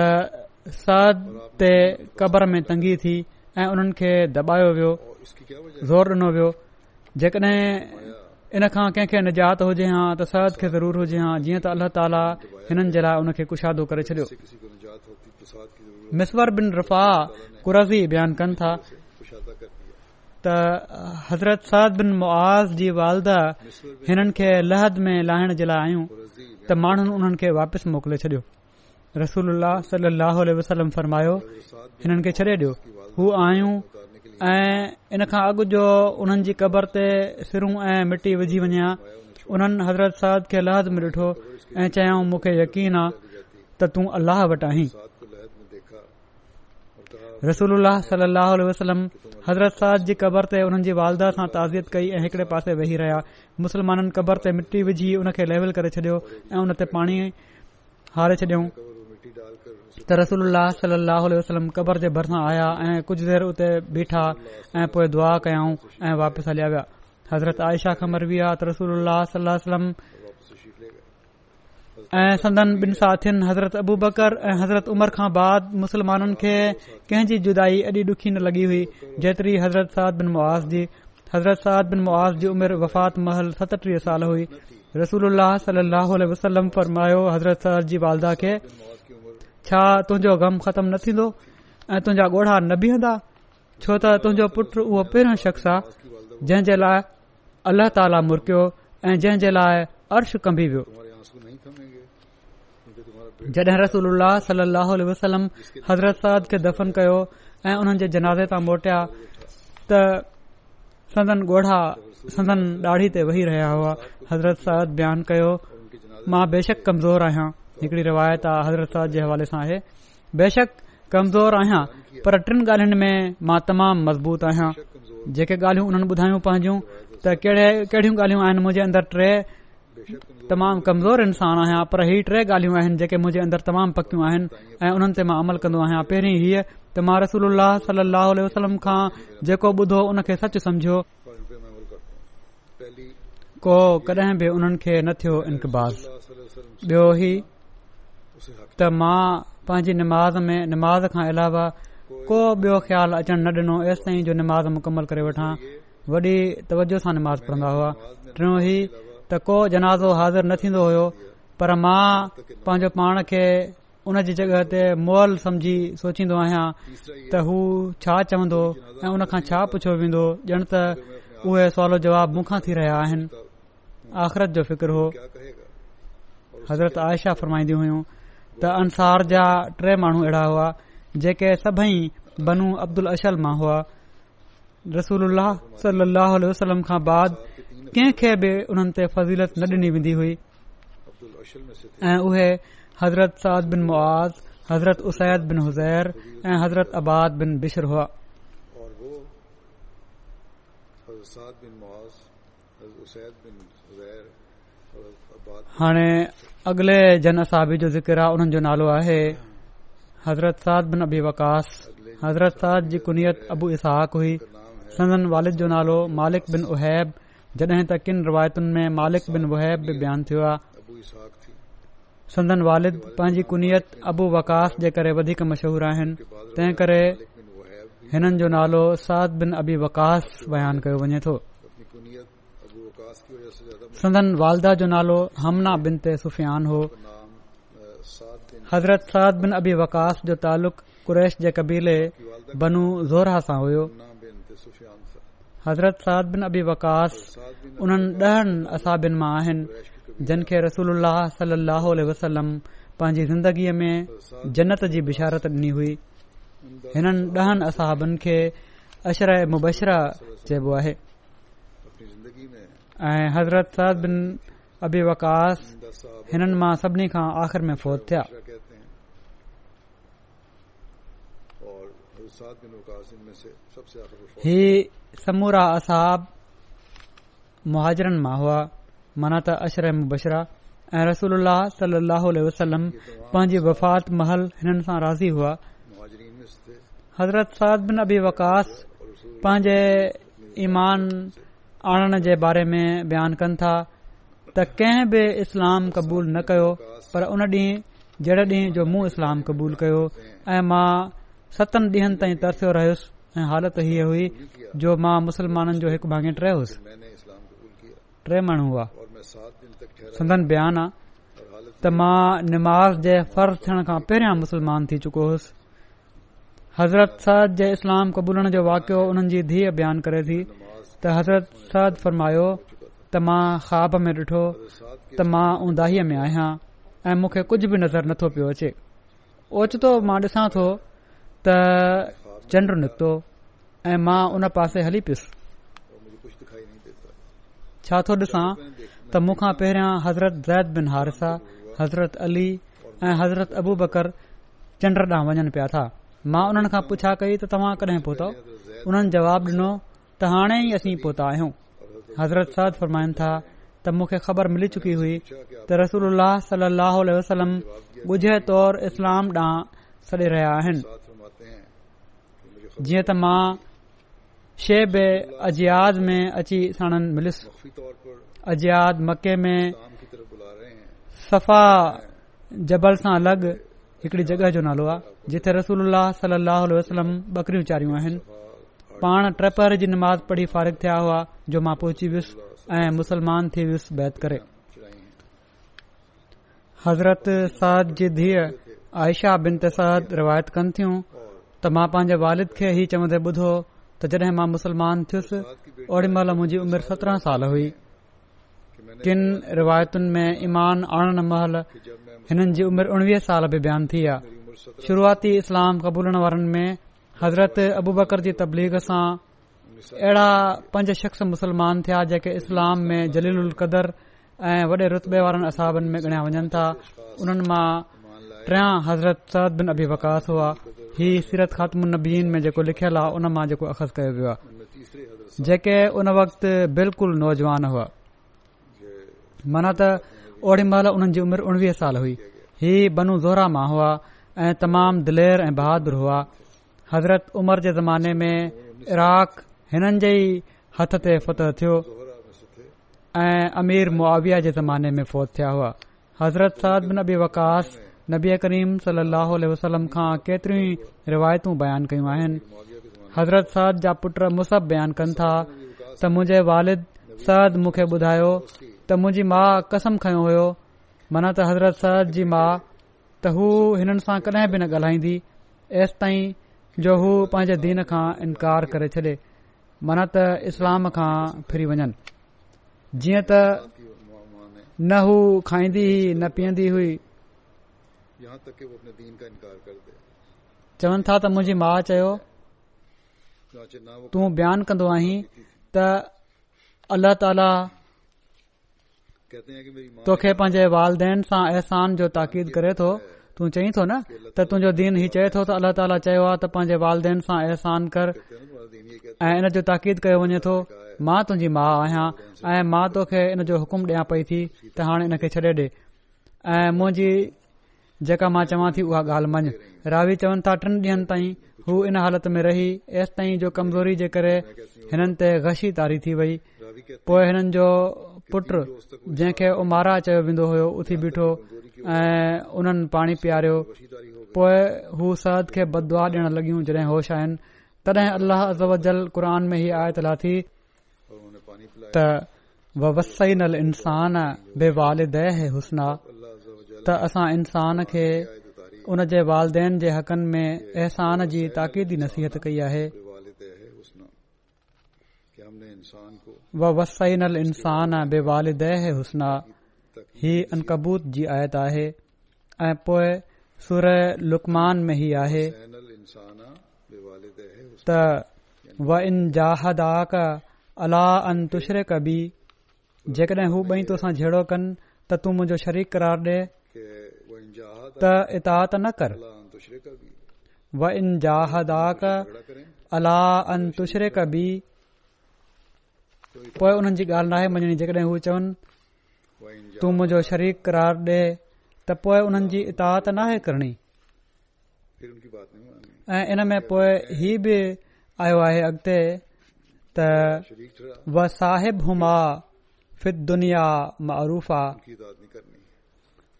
ते कबर में तंगी थी ऐं उन्हनि खे दॿायो वियो ज़ोर डनो वियो जेकॾहिं इन खां कंहिंखे निजात हुजे हां त सरद खे ज़रूर हुजे हा जीअं त अल्ला ताली हिननि जे लाइ उन खे कुशादो करे छॾियो मिसवर बिन रफ़ा कुरज़ी बयान कनि था त हज़रत साद बिन मुआज़ जी वालदा हिननि खे लहद में लाहिण जे लाइ आहियूं त माण्हुनि उन्हनि खे वापसि मोकिले छॾियो रसूल सली लहल वसलम फरमायो हिननि खे छॾे ॾियो हू आयूं ऐं इन खां अॻु जो हुननि जी क़बर ते सिरूं ऐं मिटी विझी वञा उन्हनि हज़रत साद खे लहद में ॾिठो ऐं चयाऊं मूंखे यकीन आ त तूं अलाह वटि आहीं रसूल सल صلی اللہ हज़रत وسلم क़बर ते جی जी वालदा सां ताज़ियत कई ऐं हिकिड़े کئی वेही پاسے मुसलमान क़बर ते मिटी विझी مٹی खे लेवल करे لیول ऐं हुन ते पाणी हारे छडि॒ऊं त रसूल सल अह वां आया ऐं कुझु देर उते बीठा ऐं पोइ दुआ कयाऊं ऐं वापसि हलिया विया हज़रत आयशा खां मरबी आहे रसूल सलम ऐं संदन बिन साथियुनि हज़रत अबू बकर ऐं हज़रत उमर کے बाद جی جدائی اڈی जुदा एॾी डुखी न लॻी हुई जेतिरी हज़रत सरद बिन मुआस जी हज़रत सरद बिन मुआस जी उमिरि वफ़ात महल सतटीह साल हुई रसूल सलम फरमायो हज़रत सरद जी वालदा खे छा ग़म ख़त्म न थींदो ऐं तुंजा गो न बीहंदा छो त तुंहिंजो पुट उहो पहिरियों शख़्स आहे जंहिंजे लाए अलाह ताला मुरकियो ऐं जहिंजे लाइ अर्श कंभी वियो जडे रसूल सली वसलम हज़रत साद खे दफ़न कयो ऐं हुननि जे जनाज़े तां मोटिया त संदन गो संदन डाढ़ी ते वेही रहिया हुआ हज़रत साद बयान कयो मां बेशक कमज़ोर आहियां हिकड़ी रिवायता हज़रत साद जे हवाले सां आहे बेशक कमज़ोर आहियां पर टिन ॻाल्हियुनि में मां तमामु मज़बूत आहियां जेके ॻाल्हियूं उन्हनि ॿुधायूं पंहिंजूं त कहिड़ियूं ॻाल्हियूं आहिनि मुंहिंजे अंदरि टे तमाम कमज़ोर इंसान आहियां पर ही टे ॻाल्हियूं आहिनि जेके मुंहिंजे अंदर तमामु पकियूं आहिनि ऐं उन्हनि ते मां अमल कंदो आसूल ॿुधो बि उन खे न थियो इनकबासी निमाज़ में निमा खां अलावा को बि ख़्यालु अचण न ॾिनो ऐस ताईं नमाज़ मुकमल करे वठां वॾी तवजो सां पढन्दा त को जनाज़ो हाज़िर न थींदो हो पर मां पांजो पाण खे उन जी जॻहि ते मॉल समझी सोचींदो आहियां त हू छा चवंदो ऐं हुन खां छा पुछियो वेंदो ॼण त उहे सवालो जवाब मूंखां थी रहिया आहिनि आख़िरत जो फ़िक्र हो हज़रत आयशा फरमाईंदी हुयूं त अंसार जा टे माण्हू अहिड़ा हुआ जेके सभई बनू अब्दुल अशल मां हुआ रसूल वसलम खां बाद कंहिंखे बि उन्हनि ते फज़ीलत न ॾिनी वेंदी हुई ऐं उहे हज़रत साद बिन मुआज़ हज़रत उसैद बिन हुज़ैर ऐं हज़रत अबाद बिन बिशर हुआ हाणे अगिले जन असाबी जो ज़िक्र आहे उन्हनि जो नालो आहे हज़रत साद बिन अबी वकास हज़रत साद जी कुनियत अबू इसहाक़ हुई सदन वालिद जो नालो मालिक बिन उहैब जॾहिं त किन रिवायतुनि में मालिक बिन वहैब बि बयानु थियो आहे संदन वालिद पंहिंजी कुनीयत अबू वकास जे करे मशहूर आहिनि तंहिं करे हिननि जो नालो साद बिन अबी वकास बयान कयो वञे थो संदन वालदा जो नालो हमना बिन ते सुफ़ियान हो हज़रत साद बिन अबी वकास जो तालुक़ु कुरैश जे कबीले बनू ज़ोर सां हुयो हज़रत साद बिन अबी वकास उन्हनि ॾहनि असहबनि मां आहिनि जिन खे रसूल वसलम पंहिंजी ज़िंदगीअ में जन्नत जी बिशारत डि॒नी हुई हिननि ॾहनि असाबनि खे अशर मुबशरा चइबो आहे ऐं हज़रत साद बिन अबी वकास हिननि मां सभिनी खां आख़िर में फौत थिया ही समूरा असाब मुहाजिरनि मां हुआ माना त अशर मुबशरा ऐं रसूल सलाहु पंहिंजी वफ़ात महल हिननि सां राज़ी हुआ हज़रत साद बिन अबी वकास पंहिंजे ईमान आणण जे बारे में बयानु कनि था त कंहिं बि इस्लाम क़बूल न कयो पर उन ॾींहुं जहिड़े ॾींहं जो मूं इस्लाम क़बूल कयो ऐं मां सतन डीहन ताईं तरसियो रहियोसि ऐ हालति हीअ हुई जो मां मुसलमाननि जो हिकु भाङे टे होसि हुआ त मां निमाज़ जे फर्ज़ थियण खां पहिरियों मुसलमान थी चुको हुयुसि हज़रत सद जे इस्लाम कबूलण जो वाकियो हुननि जी धीउ बयान करे थी त हज़रत सद फरमायो त मां ख़्वाब में ॾिठो त मां उंदाहीअ में आहियां ऐ मूंखे कुझ बि नज़र नथो पियो अचे ओचितो मां ॾिसां थो त चंड निकतो ऐं मां उन पासे हली पयुसि छा थो ॾिसां त मूंखा पहिरियां हज़रत ज़ैद बिन हारिसा हज़रत अली ऐं हज़रत अबू बकर चंड ॾांहुं वञनि पिया था मां उन्हनि खां पुछा कई त तव्हां कॾहिं पहुतो हुननि जवाब डि॒नो त हाणे ई असीं पोहता आहियूं हज़रत सद फरमाइनि था त मूंखे ख़बर मिली चुकी हुई त रसूल वसलम गुझे तौर इस्लाम ॾांहुं सॾे रहिया आहिनि जीअं त मां शे बे में अची साणन मिलियुसि अजियाद मके में सफ़ा जबल सां अलॻि हिकड़ी जगह जो नालो आहे जिथे रसूल सलाह बकरियूं चारियूं आहिनि पाण ट्रेपर जी नमाज़ पढ़ी फारिग थिया हुआ जो मां पहुची वयुसि ऐं मुस्लमान थी वियुसि बैत करे हज़रत साद जी धीअ आयशा बिन तसाद रिवायत कन थियूं त मां पंहिंजे वालद खे हीउ चवंदे ॿुधो त जॾहिं मां मुस्लमान थियुसि ओड़ी महिल मुंहिंजी उमिरि सतरहां साल हुई किनि रिवायतुनि में ईमान आणणु महिल हिननि जी उमिरि उणवीह साल बि बयान थी विया शुरूआती इस्लाम क़बूलण वारनि में हज़रत अबूबकर जी तबलीग सां अहिड़ा पंज शख़्स मुसलमान थिया जेके इस्लाम में जलील उल कदर ऐं वॾे रुतबे वारनि असाबनि में ॻणया वञनि था उन्हनि मां पहिरां हज़रत सद बिन अबी वकास हुआ ही सीरत ख़ातीन में जेको लिखियलु हुआ उन मां जेको अख़ज़ कयो वियो आहे जेके उन वक़्त बिल्कुलु नौजवान हुआ माना त ओड़ी महिल उन्हनि जी उमिरि उणवीह साल हुई ही बनू ज़ोरा ज़ोरामा हुआ ऐं तमामु दिलेर ऐं बहादुर हुआ हज़रत उमर जे ज़माने में इराक इराक़नि जे हथ ते फतह थियो ऐं अमीर मुआविया जे ज़माने में फ़ौत थिया हुआ हज़रत साद बिन अबी वकास नबी करीम सली अलसलम खां وسلم ई रिवायतू बयान कयूं आहिनि हज़रत साद जा पुट मुसब बयानु कनि था त मुंहिंजे वालिद सद मूंखे ॿुधायो त मुंहिंजी माउ कसम खयो हुयो मन त हज़रत सद जी माउ त हू हिननि सां कॾहिं बि न ॻाल्हाईंदी एस ताईं जो हू पंहिंजे दीन खां इनकार करे छॾे मन त इस्लाम खां फिरी वञनि जीअं त न हू खाईंदी न पीअंदी हुई चवनि था بیان کندو माउ تا اللہ تعالی کہتے ہیں کہ میری ماں तोखे کہ वालदेन والدین एहसान जो ताक़ीद करे کرے تو تو थो न نا तुंहिंजो दीन جو دین ہی त अल्ला تا اللہ تعالی वालदेन پنجے والدین कर احسان کر जो ताक़ीद تاکید کرے थो मां तुंहिंजी माउ आहियां ऐं मां तोखे ان जो हुकुम ॾियां پئی थी त हाणे ان کے ॾे ऐं जेका मां चवां थी उहा ॻाल्हि मंझ रावी चवनि ता टन ताईं हू इन हालत में रही ऐसि ताईं जो कमज़ोरी जे करे हिननि ते तारी थी वई पोएं हिननि जो पुट जंहिंखे उमारा चयो वेंदो हो उथी बीठो ऐ हुननि पाणी पीआरियो पोए हू सरद खे बदवा डि॒यण लॻियूं जड॒ होश आइन तॾहिं अलाथी न बेवालि हुसना त असां इंसान खे उन जे वालदेन जे हक़नि में अहसान जी ताक़ीदी नसीहत कई आहे सुर लुकमान में जेकॾहिं हू ॿई तोसां जेडो कनि त तूं मुंहिंजो शरीर क़ार ॾे ॻाल्हि न आहे जेकॾहिं हू चवनि तूं मुंहिंजो शरीक करार ॾे त पोए उन्हनि जी इतात न आहे करणी ऐं इन में पोइ ही बि आयो आहे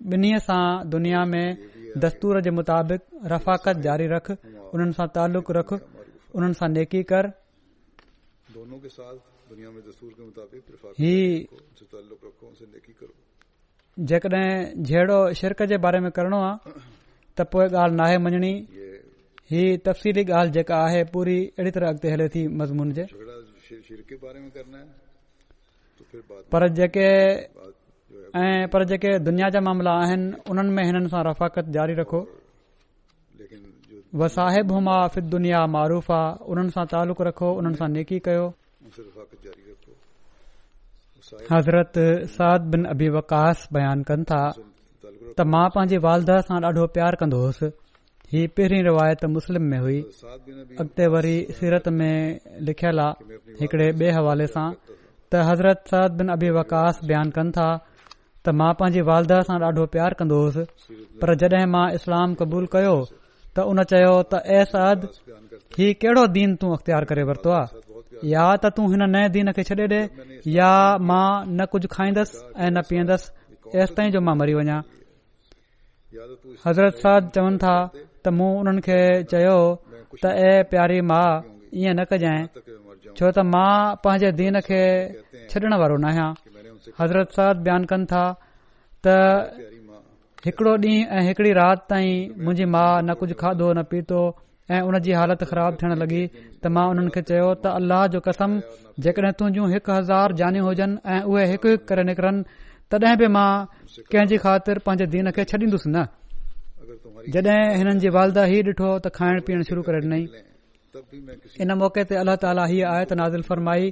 ॿिन्ही सां दुनिया में दस्तूर जे मुताबिक़ रफ़ाकत जारी रख उन्हनि सां तालुक़ रख उन्हनि सां नेकी कर जेकॾहिं जहिड़ो शिरक जे बारे में करणो आहे त पोइ ॻाल्हि नाहे मञणी ही तफ़सीली ॻाल्हि जेका आहे पूरी अहिड़ी तरह हले थी मज़मून जे पर जेके ऐ पर जेके दुनिया जा मामला आहिनि उन्हनि में हिननि सां रफ़ाकत जारी रखो व साहिब फिद दुनिया मारूफ़ आहे उन्हनि सां तालुक़ु रखो उन्हनि सां नेकी कयो हज़रत साद बिन अबी वकास बयान कनि था त मां पंहिंजी वालदा सां ॾाढो प्यार कंदो होसि ही पहरीं रिवायत मुस्लिम में हुई अॻिते वरी सीरत में लिखियल आहे हिकड़े बे हवाले सां त हज़रत साद बिन अबी वकास बयान कनि था त मां पंहिंजी वालदा सां ॾाढो प्यार कंदो हुयुसि पर जड॒हिं मां इस्लाम कबूल कयो त हुन चयो त ए सद कहिड़ो दीन तू अख़्तियार करे वरितो आहे या त तू हिन नए दीन खे छॾे ॾे या मां न कुझ खाइदसि ऐं न पीअंदसि ऐस ताईं जो मां मरी वञा हज़रत साद चवनि था त मूं हुननि खे चयो त ऐ प्यारी मां ईअं न कज छो त मां पंहिंजे दीन खे छॾण वारो न आहियां हज़रत साल बयान कनि था त हिकड़ो ॾींहुं ऐं हिकड़ी राति ताईं मुंहिंजी माउ न कुझ खाधो न पीतो ऐ उन जी हालत ख़राब थियण लॻी त मां उन्हनि खे चयो त अल्लाह जो कसम जेकॾहिं तुहिंजियूं हिकु हज़ार जानियूं हुजनि ऐ उहे हिकु हिकु करे निकरन तॾहिं बि मां कंहिंजी ख़ातिर पांजे दीन खे छॾींदुसि न जड॒हिं हिननि जी वालदा ही ॾिठो त खाइण पीअण शुरू करे ॾिनई इन मौके ते अल्ला ताला हीअ फरमाई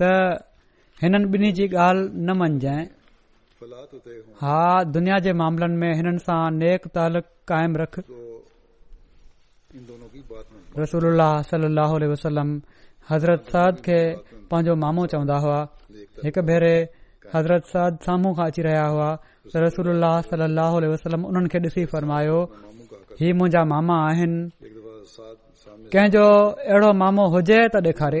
त हिननि ॿिन्ही जी ॻाल्हि न मञ हा दुनिया जे मामलनि में हिननि सां नेक तलक क़ाइम रख रसूल सलाह हज़रत साद खे पंहिंजो मामो चवंदा हुआ हिकु भेरे हज़रत साद साम्हूं खां अची रहिया हुआ रसूल सलाहु वसलम उन्हनि खे ॾिसी फरमायो ही मुंहिंजा मामा आहिनि कंहिंजो अहिड़ो मामो हुजे त ॾेखारे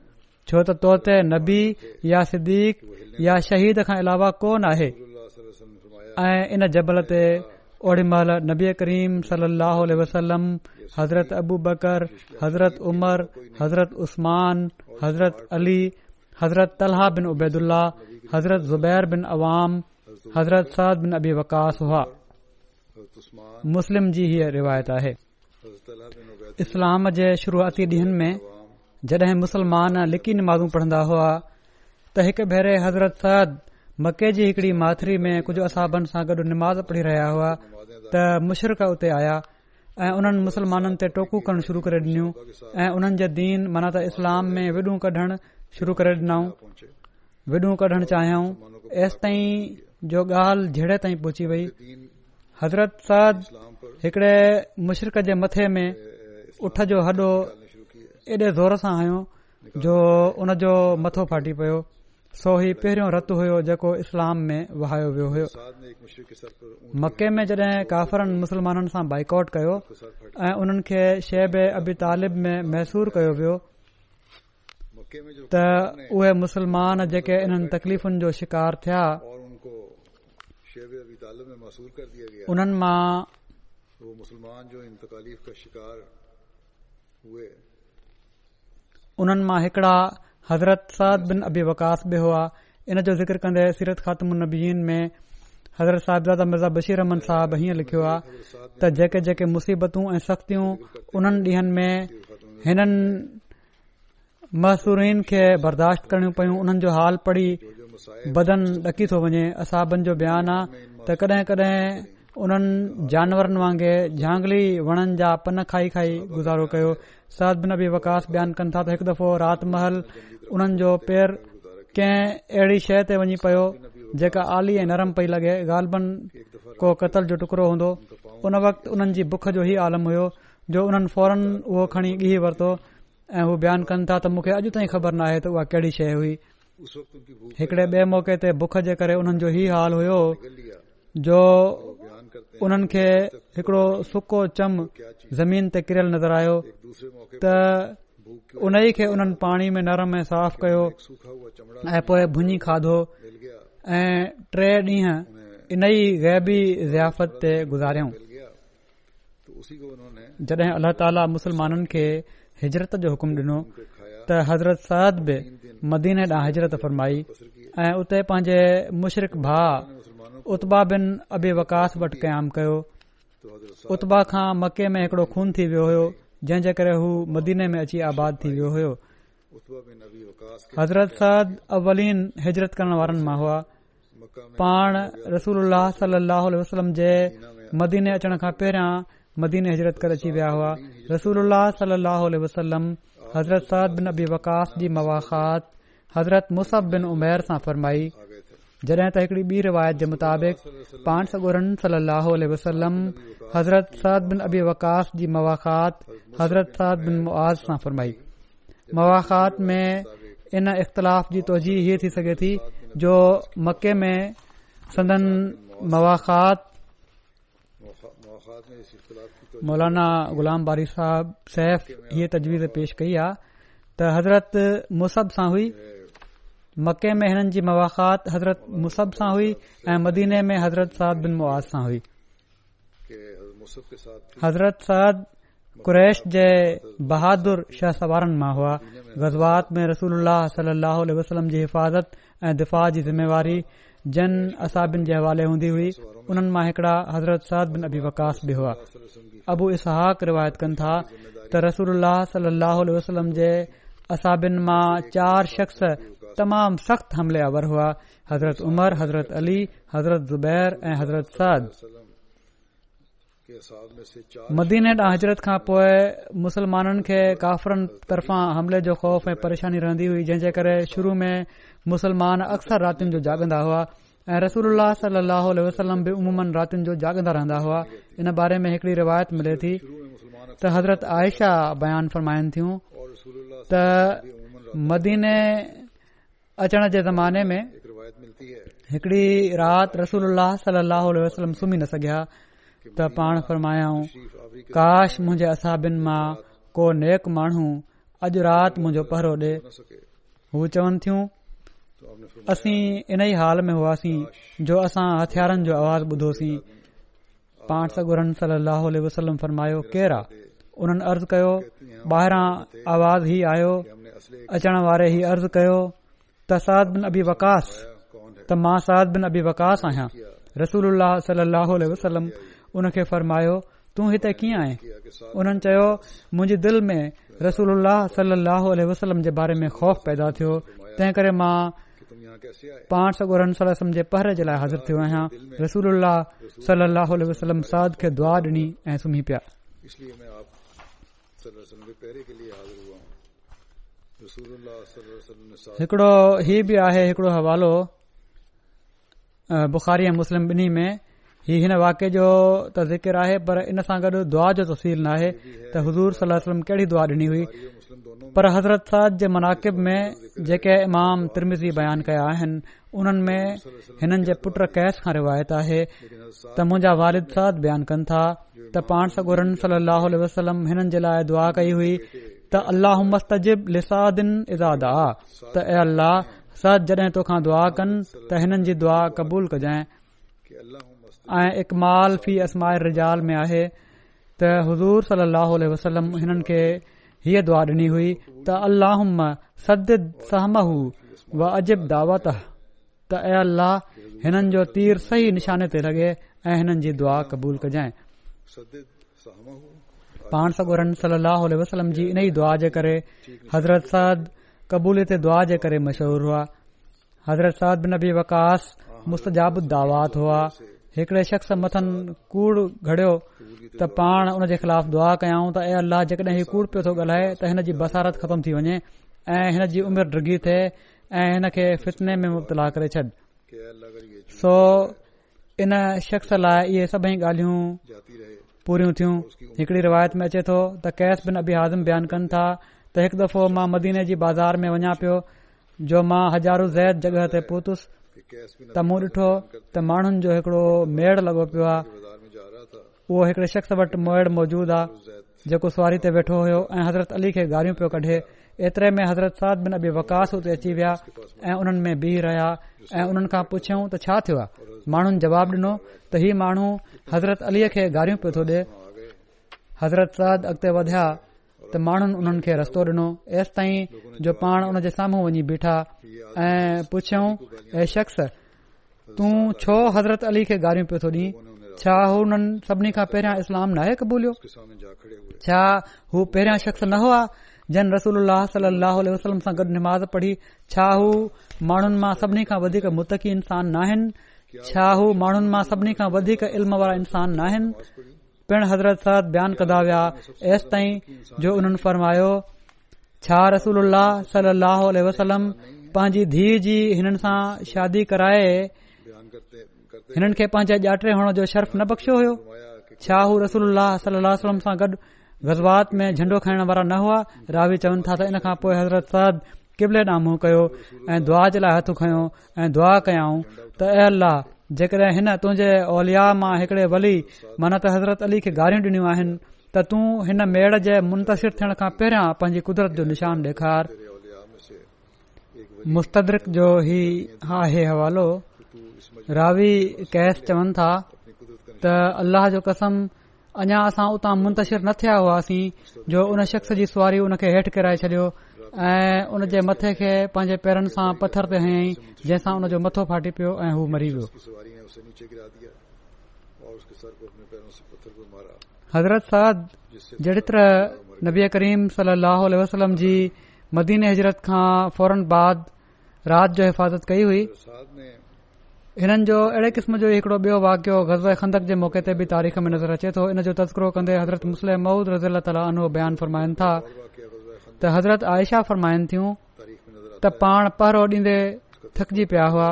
छो त तोते नबी या सिद्दीक़ श खां अलावा कोन आहे ऐं इन जबल ते ओड़ी महिल नबी करीम सलाह हज़रत अबू बकर हज़रत उमर हज़रत उस्मानज़रत अली हज़रत तलहा बिनैदल हज़रत ज़ुबैर बिन आवाम हज़रत साद बिन अबी वकास हुआ मुस्लिम जी शुरुआती जडहिं मुसलमान लिकी नमाज़ू पढ़ंदा हुआ त हिकु भेरे हज़रत साद मके जी हिकड़ी माथरी में कुझु असाबनि सां गॾु निमाज़ पढ़ी रहिया हुआ त मुशरक़ उते आया ऐं उन्हनि मुसलमाननि ते टोकू करण शुरू करे डि॒नूं ऐं उन्हनि जे दीन माना त इस्लाम में विडू कढण शुरू करे ॾिनऊं विडू कढण चाहियऊं ऐस ताईं जो ॻाल्हि जहिड़े ताईं पहुची वई हज़रत साद हिकड़े मुशरक जे मथे में उठ जो हॾो एॾे ज़ोर सां आयो जो उनजो मथो फाटी पियो सो ही पहिरियों रत हुयो जेको इस्लाम में वहायो वियो हुयो मके में जॾहिं काफ़रनि मुसलमाननि सां बाइकॉट कयो ऐं उन्हनि खे शेब अबी तालिब में मैसूर कयो वियो त उहे मुसलमान जेके इन्हनि तकलीफ़ुनि जो शिकार थिया उन्हनि मां उन्हनि मां हिकड़ा हज़रत साद बिन अबी वकास ब्यो हुआ इन जो ज़िक्र कंदे सीरत ख़ात्म नबीन में हज़रत साहिबादा मिर्ज़ा बशीर अहमन साहब हीअं लिखियो आहे त जेके जेके मुसीबतूं ऐं सख़्तियूं उन्हनि ॾींहनि में हिननि महसूरीन खे बर्दाश्त करणियूं पयूं हुननि जो हाल पढ़ी बदन ॾकी थो वञे असाबनि जो बयान आहे त कड॒हिं उन्हनि जानवरनि वांगुरु झांगली वणनि जा पन खाई खाई गुज़ारो कयो बिन बि वकास बयानु कनि था त हिकु दफ़ो राति महल उन्हनि जो पेर कंहिं अहिड़ी शइ ते वञी पयो जेका आली ऐं नरम पई लॻे ग़ालबन को कतल जो टुकड़ो हूंदो उन वक़्त बुख जो ई आलम हुयो जो उन्हनि फौरन उहो खणी ए वरतो ऐं हू बयानु कनि था त मूंखे अॼु ताईं ख़बर नाहे त उहा कहिड़ी शइ हुई हिकड़े ॿिए मौके ते बुख जे करे उन्हनि जो ई हाल हो जो उन्हनि खे हिकड़ो सुको चम ज़मीन ते کریل नज़र आयो त उन ई खे उन्हनि पाणी में नरम ऐं साफ़ कयो ऐं पोए भुञी खाधो ऐं टे ॾींह इन ई ग़ैबी ज़ियाफ़त ते गुज़ारियों जड॒हिं अलाह ताला मुसलमाननि खे हिजरत जो हुकुम डि॒नो त हज़रत सद बि मदीने ॾांहुं हिजरत फरमाई ऐं उते पंहिंजे मुशरिक भा उता बिन अबि वकास वटि क़याम कयो उता खां मके में हिकड़ो खून थी वियो हुयो जंहिंजे करे हू मदीने में अची आबाद थी वियो हुयो हज़रत सद अवलीन हिजरत करण वारनि मां हुआ पाण रसूल सलो वसलम जे मदीने अचण खां पहिरां मदीने हिजरत करे अची विया हुआ रसूल सलम हज़रत सद बिन अबी वकास जी मवाख़ात हज़रत मुस बिन उमैर सां फरमाई जॾहिं त हिकड़ी ॿी रिवायत जे मुताबिक़ सगोरन पांसर वसलम हज़रत साद बिन अबी वकास जी मवाखात हज़रत साद बिन मुआज़ सां फरमाई मवाखात में इन इख़्तिलाफ़ जी तवजीह हीअ थी सघे थी जो मके में सदन मवाखात मौलाना ग़ुलाम बारी साहब सैफ़ तजवीज़ पेश कई आहे त हज़रत मुसब सां हुई मके में हिननि जी मवाखात हज़रत मुसब सां हुई ऐं मदीने में हज़रत साद बिन मुआज़ सां हुई हज़रत साद कुरैश जे बहादुर शाह शहसवारनि मां हुआ गज़वात में रसूल वसलम हिफ़ाज़त ऐं दिफ़ा जी ज़िमेवारी जन असाबिन जे हवाले हूंदी हुई उन्हनि मां हिकड़ा हज़रत साद बिन अबी वकास बि हुआ अबू इसहाक रिवायत कनि था त रसूल वसलम जे असाबिन मां चार शख्स तमाम सख़्त हमलियावर हुआ हज़रत उमर हज़रत अली हज़रत ज़ुबैर ऐं हज़रत सद मदीने ॾह हज़रत खां पोइ मुसलमाननि खे काफ़रनि तरफ़ां हमले जो ख़ौफ़ ऐं परेशानी रहंदी हुई जंहिं जे करे शुरू में मुसलमान अक्सर रातियुनि जो जागंदा हुआ ऐं रसूल सलह वसलम बि उमूमनि रातियुनि जो जागंदा रहंदा हुआ इन बारे में हिकड़ी रिवायत मिले थी त हज़रत आयशा बयान फरमाइनि थियूं त मदीने अचण जे ज़माने में हिकड़ी राति सलाह न सघिया त पाण फरमायाऊं काश मुंहिंजे असाभिन मां को नेक माण्हू अॼ रात मुंजो पहरो ॾे हू चवन थियूं असीं इन ई हाल में हुआसीं जो असां हथियारनि जो आवाज़ ॿुधोसीं केर आ उन्हनि अर्ज़ कयो ॿाहिरां आवाज़ ई आयो अचण वारे ई अर्ज़ कयो સાઆદ بن ابي وقاص તમ સાઆદ بن ابي وقاص આયા رسول الله صلى الله عليه وسلم ઉનકે ફરમાયો તું હેતે ક્યાં આયે ઉનન કહયો મુજે દિલ મે رسول الله صلى الله عليه وسلم જે બારે મે خوف પેદા થયો તૈ કરે માં 500 ગરન સલા સમજે પહરે જલા હાજર થયો આયા رسول الله صلى الله عليه وسلم સાદ કે દ્વાર ની એમી પિયા ઇસલીયે મે આપ તલસન બી પહરે કે લિયે हिकड़ो हीउ बि आहे हिकड़ो हवालो बुखारी ऐं मुस्लिम ॿिन्ही में ही हिन वाके जो त ज़िकिर आहे पर इन सां गॾु दुआ जो तफ़सील न आहे त हज़ूर सलम कहिड़ी दुआ ॾिनी हुई पर हज़रत साद जे मनाक़िब में जेके इमाम तिरमिज़ी बयानु कया आहिनि उन्हनि में हिननि जे पुट कैस खां रिवायत आहे त मुंहिंजा वारिद साद बयानु कनि था त पाण सां गन सल असलम हिननि जे लाइ दुआ कई हुई अलखा दुआ कनि त हिननि जी दुआ कबूल कजाऐ ऐं हज़ूर हिननि खे हीअ दुआ डि॒नी हुई त व अजिब दावत त अल्लाह हिन जो तीर सही निशाने ते लॻे ऐं हिननि जी दुआ कबूल कजाऐ पाण सगोर वसलम जी इन ई दुआ जे करे हज़रत सरद कबूलत दुआ जे करे मशहूरु हुआ हज़रत साद बिन अबी वकास मुस्तजाब दावात हुआ हिकड़े शख़्स मथ कूड़ घड़ियो त पाण उन जे ख़िलाफ़ दुआ कयाऊं त अल्लाह जेकॾहिं ही कूड़ पियो थो ॻाल्हाए त हिन जी बसारत ख़त्म थी वञे ऐं हिन जी उमिरि डुगी थे ऐं हिन खे फितने में मुबतला करे छॾ सो इन शख़्स लाइ इहे सभई ॻाल्हियूं पूरियूं थियूं हिकड़ी रिवायत में अचे थो त कैस बिन अबी हाज़िम बयानु कनि था त हिकु दफ़ो मां मदीने जी बाज़ार में वञा पियो जो मां हज़ारो जैद जॻह ते पहुतुसि त मूं ॾिठो त माण्हुनि जो हिकड़ो मेड़ लॻो पियो आहे उहो हिकड़े शख़्स वटि मोड़ मौजूदु आहे जेको सुवारी ते वेठो हुयो ऐं हज़रत अली खे गारियूं पियो कढे एतिरे में हज़रत साल बि वकास उते अची विया ऐं उन्हनि में बीह रहिया ऐ हुननि खां पुछियों त छा थियो माण्हुनि जवाब डिनो त ही माण्हू हज़रत अली खे गारियूं पियो थो ॾे हज़रत साद अगि॒ते वधिया त माण्हुनि उन्हनि खे रस्तो डिनो एस ताईं जो पाण उन जे साम्हूं वञी बीठा ऐ पुछऊं हे शख्स तूं छो हज़रत अली खे गारियूं पियो थो ॾे छा हू हुननि सभिनी खां पहिरां इस्लाम नायक बोलियो छा हू पहिरियां शख्स न हुआ जन रसूल सलह वलम सां गॾु निमाज़ पढ़ी छा हू माण्हुनि मां सभिनी खां मुतखी इंसान नाहिनि छा हू माण्हुनि मां सभिनी खां इल्म वारा इंसान नाहिनि पिण हज़रत सरदान कंदा विया एस ताईं जो उन फरमायो छा रसूल सलल वसलम पांजी धी जी हिननि सां शादी कराए हिननि खे पंहिंजे ॼाटे हुअण जो शर्फ़ न बख़्शियो हो छा हू रसूल सलम सां غزوات میں جھنڈو खाइण والا نہ ہوا راوی चवनि تھا ان کا खां पोइ हज़रत सरद किबले नामो कयो ऐं दुआ जे लाइ हथु खयों ऐं दुआ اللہ त अल्ला जेकॾहिं हिन तुंहिंजे ओलिया ولی हिकड़े वली मन त हज़रत अली खे गारियूं تو आहिनि میڑ तूं منتشر تھن کا پہرا थियण قدرت جو نشان कुदरत مستدرک جو ہی मु जो ही आहे हवालो रावी कैश चवनि था त अञा असां उतां मुंतशिर न थिया हुआसीं जो उन शख़्स जी सुवारी उन खे हेठि किराए छॾियो ऐं उन जे मथे खे पंहिंजे पैरनि सां पथर ते हयईं जंहिंसां उन जो मथो फाटी पियो ऐं हू मरी वियो हज़रत साद जहिड़े तरह नबी करीम सल अल वसलम जी मदीन हजरत खां फौरन बाद राति जो हिफ़ाज़त कई हुई हिननि जो अहिड़े क़िस्म जो हिकड़ो ॿियो वाकियो गज़ल खंदक जे मौके ते बि तारीख़ में नज़र अचे थो इन जो तस्करो कंदे हज़रत मुस्लिम माउद रज़ील ताला अनु बयान फरमाइनि था त हज़रत आयशा फरमाइनि थियूं त पाण पहरो ॾींदे थकिजी पिया हुआ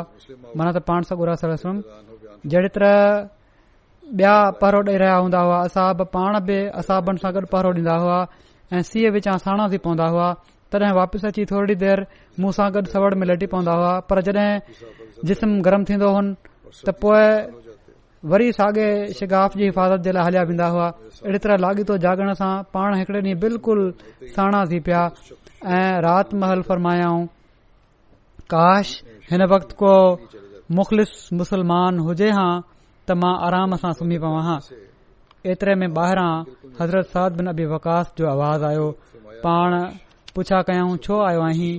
माना त पाण सभु रसुम जहिड़ी तरह ॿिया पहरो ॾेई रहिया हूंदा हुआ असाब पाण बि असाबनि सां गॾु पहरो ॾींदा हुआ ऐं सीअ विचां साणा थी पवंदा हुआ तॾहिं वापसि अची थोरी देरि मूं सां गॾु सवड़ में लटी पवंदा हुआ पर जॾहिं जिस्म गरम थींदो हुन त पोइ वरी साॻे शिगाफ़ जी हिफ़ाज़त जे लाइ हलिया वेंदा हुआ अहिड़ी तरह लाॻीतो जागण सां पाण हिकड़े ॾींहुं बिल्कुलु साणा थी पिया ऐं राति महल फरमाया काश हिन वक़्त को मुख़लिस मुसलमान हुजे हां त मां आराम सां सुम्ही पियो आं एतिरे में ॿाहिरां हज़रत साद बिन अबी वकास जो आवाज़ आयो पाण पुछा कयाऊं छो आयो आहीं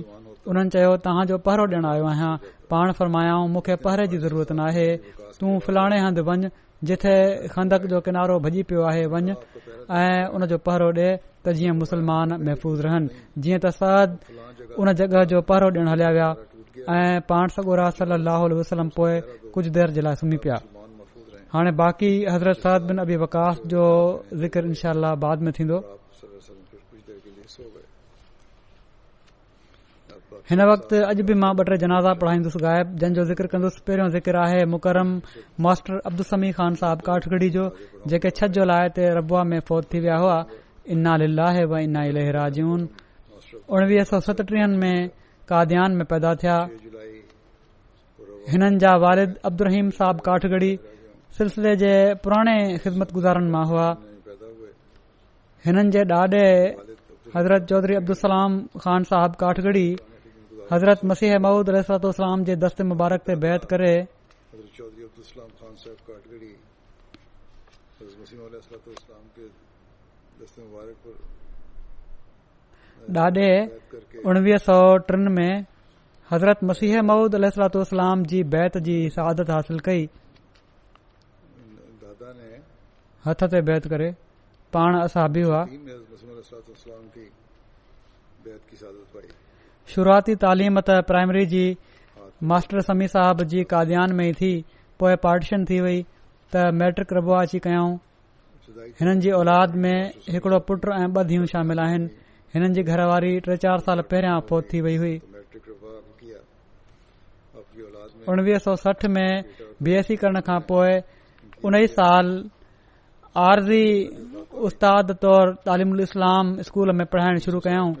हुननि चयो तव्हांजो पहरो ॾिण आयो आहियां पाण फरमायाऊं मूंखे पहरे जी ज़रूरत नाहे तूं फिलाणे हंधि वञु जिथे खंदक जो किनारो भॼी पियो आहे वञ ऐं उन जो पहरो ॾे त जीअं मुस्लमान महफ़ूज़ रहन जीअं त सरद हुन जॻह जो पहरो ॾिण हलिया विया ऐं पाण सगोरा सलाहु वसलम पोएं कुझु देर जे लाइ सुम्ही पिया हाणे बाक़ी हज़रत साद बिन अबी वकास जो ज़िक्र इनशा बाद में थींदो हिन वक़्तु अॼु बि मां ॿ टे जनाज़ा पढ़ाईंदुसि ग़ाइब जंहिंजो ज़िक्र कंदुसि पहिरियों ज़िक्र आहे मुरम मास्टर अब्दुलसमी ख़ान साहिब काठगड़ी जो जेके छह जुलाई ते रबुआ में फौत थी विया हुआ उणवीह सौ सतटीह में काद्यान में पैदा थिया हिननि जा वारिद अब्दुहीम साहिब काठगड़ी सिलसिले जे पुराणे ख़िदमत मां हुआ हिननि जे ॾाॾे हज़रत चौधरी अब्दुल सलाम ख़ान साहिब काठगड़ी حضرت مسیح محود علیہ سلط السلام کے دست مبارک تے بیعت سے بیت کراڈے میں حضرت مسیح محود علیہ السلط اسلام کی بیت کی سعادت حاصل کئی کری ہاتھ پان اصحابی ہوا शुरुआती तालीम त प्राइमरी जी मास्टर समी साहब जी काद्यान में ई थी पोइ पार्टीशन थी वई त मैट्रिक रबो अची कयाऊं हिननि जी औलाद में हिकड़ो पुट ऐं ब धीअ शामिल आहिनि हिननि जी घरवारी टे चार साल पहिरियां फोत थी वई हुई उणिवीह सौ सठ में बी एस सी करण खां पोइ उन साल आरज़ी उस्ताद तौर तालिम इस्लाम स्कूल में पढ़ाइण शुरू कयऊं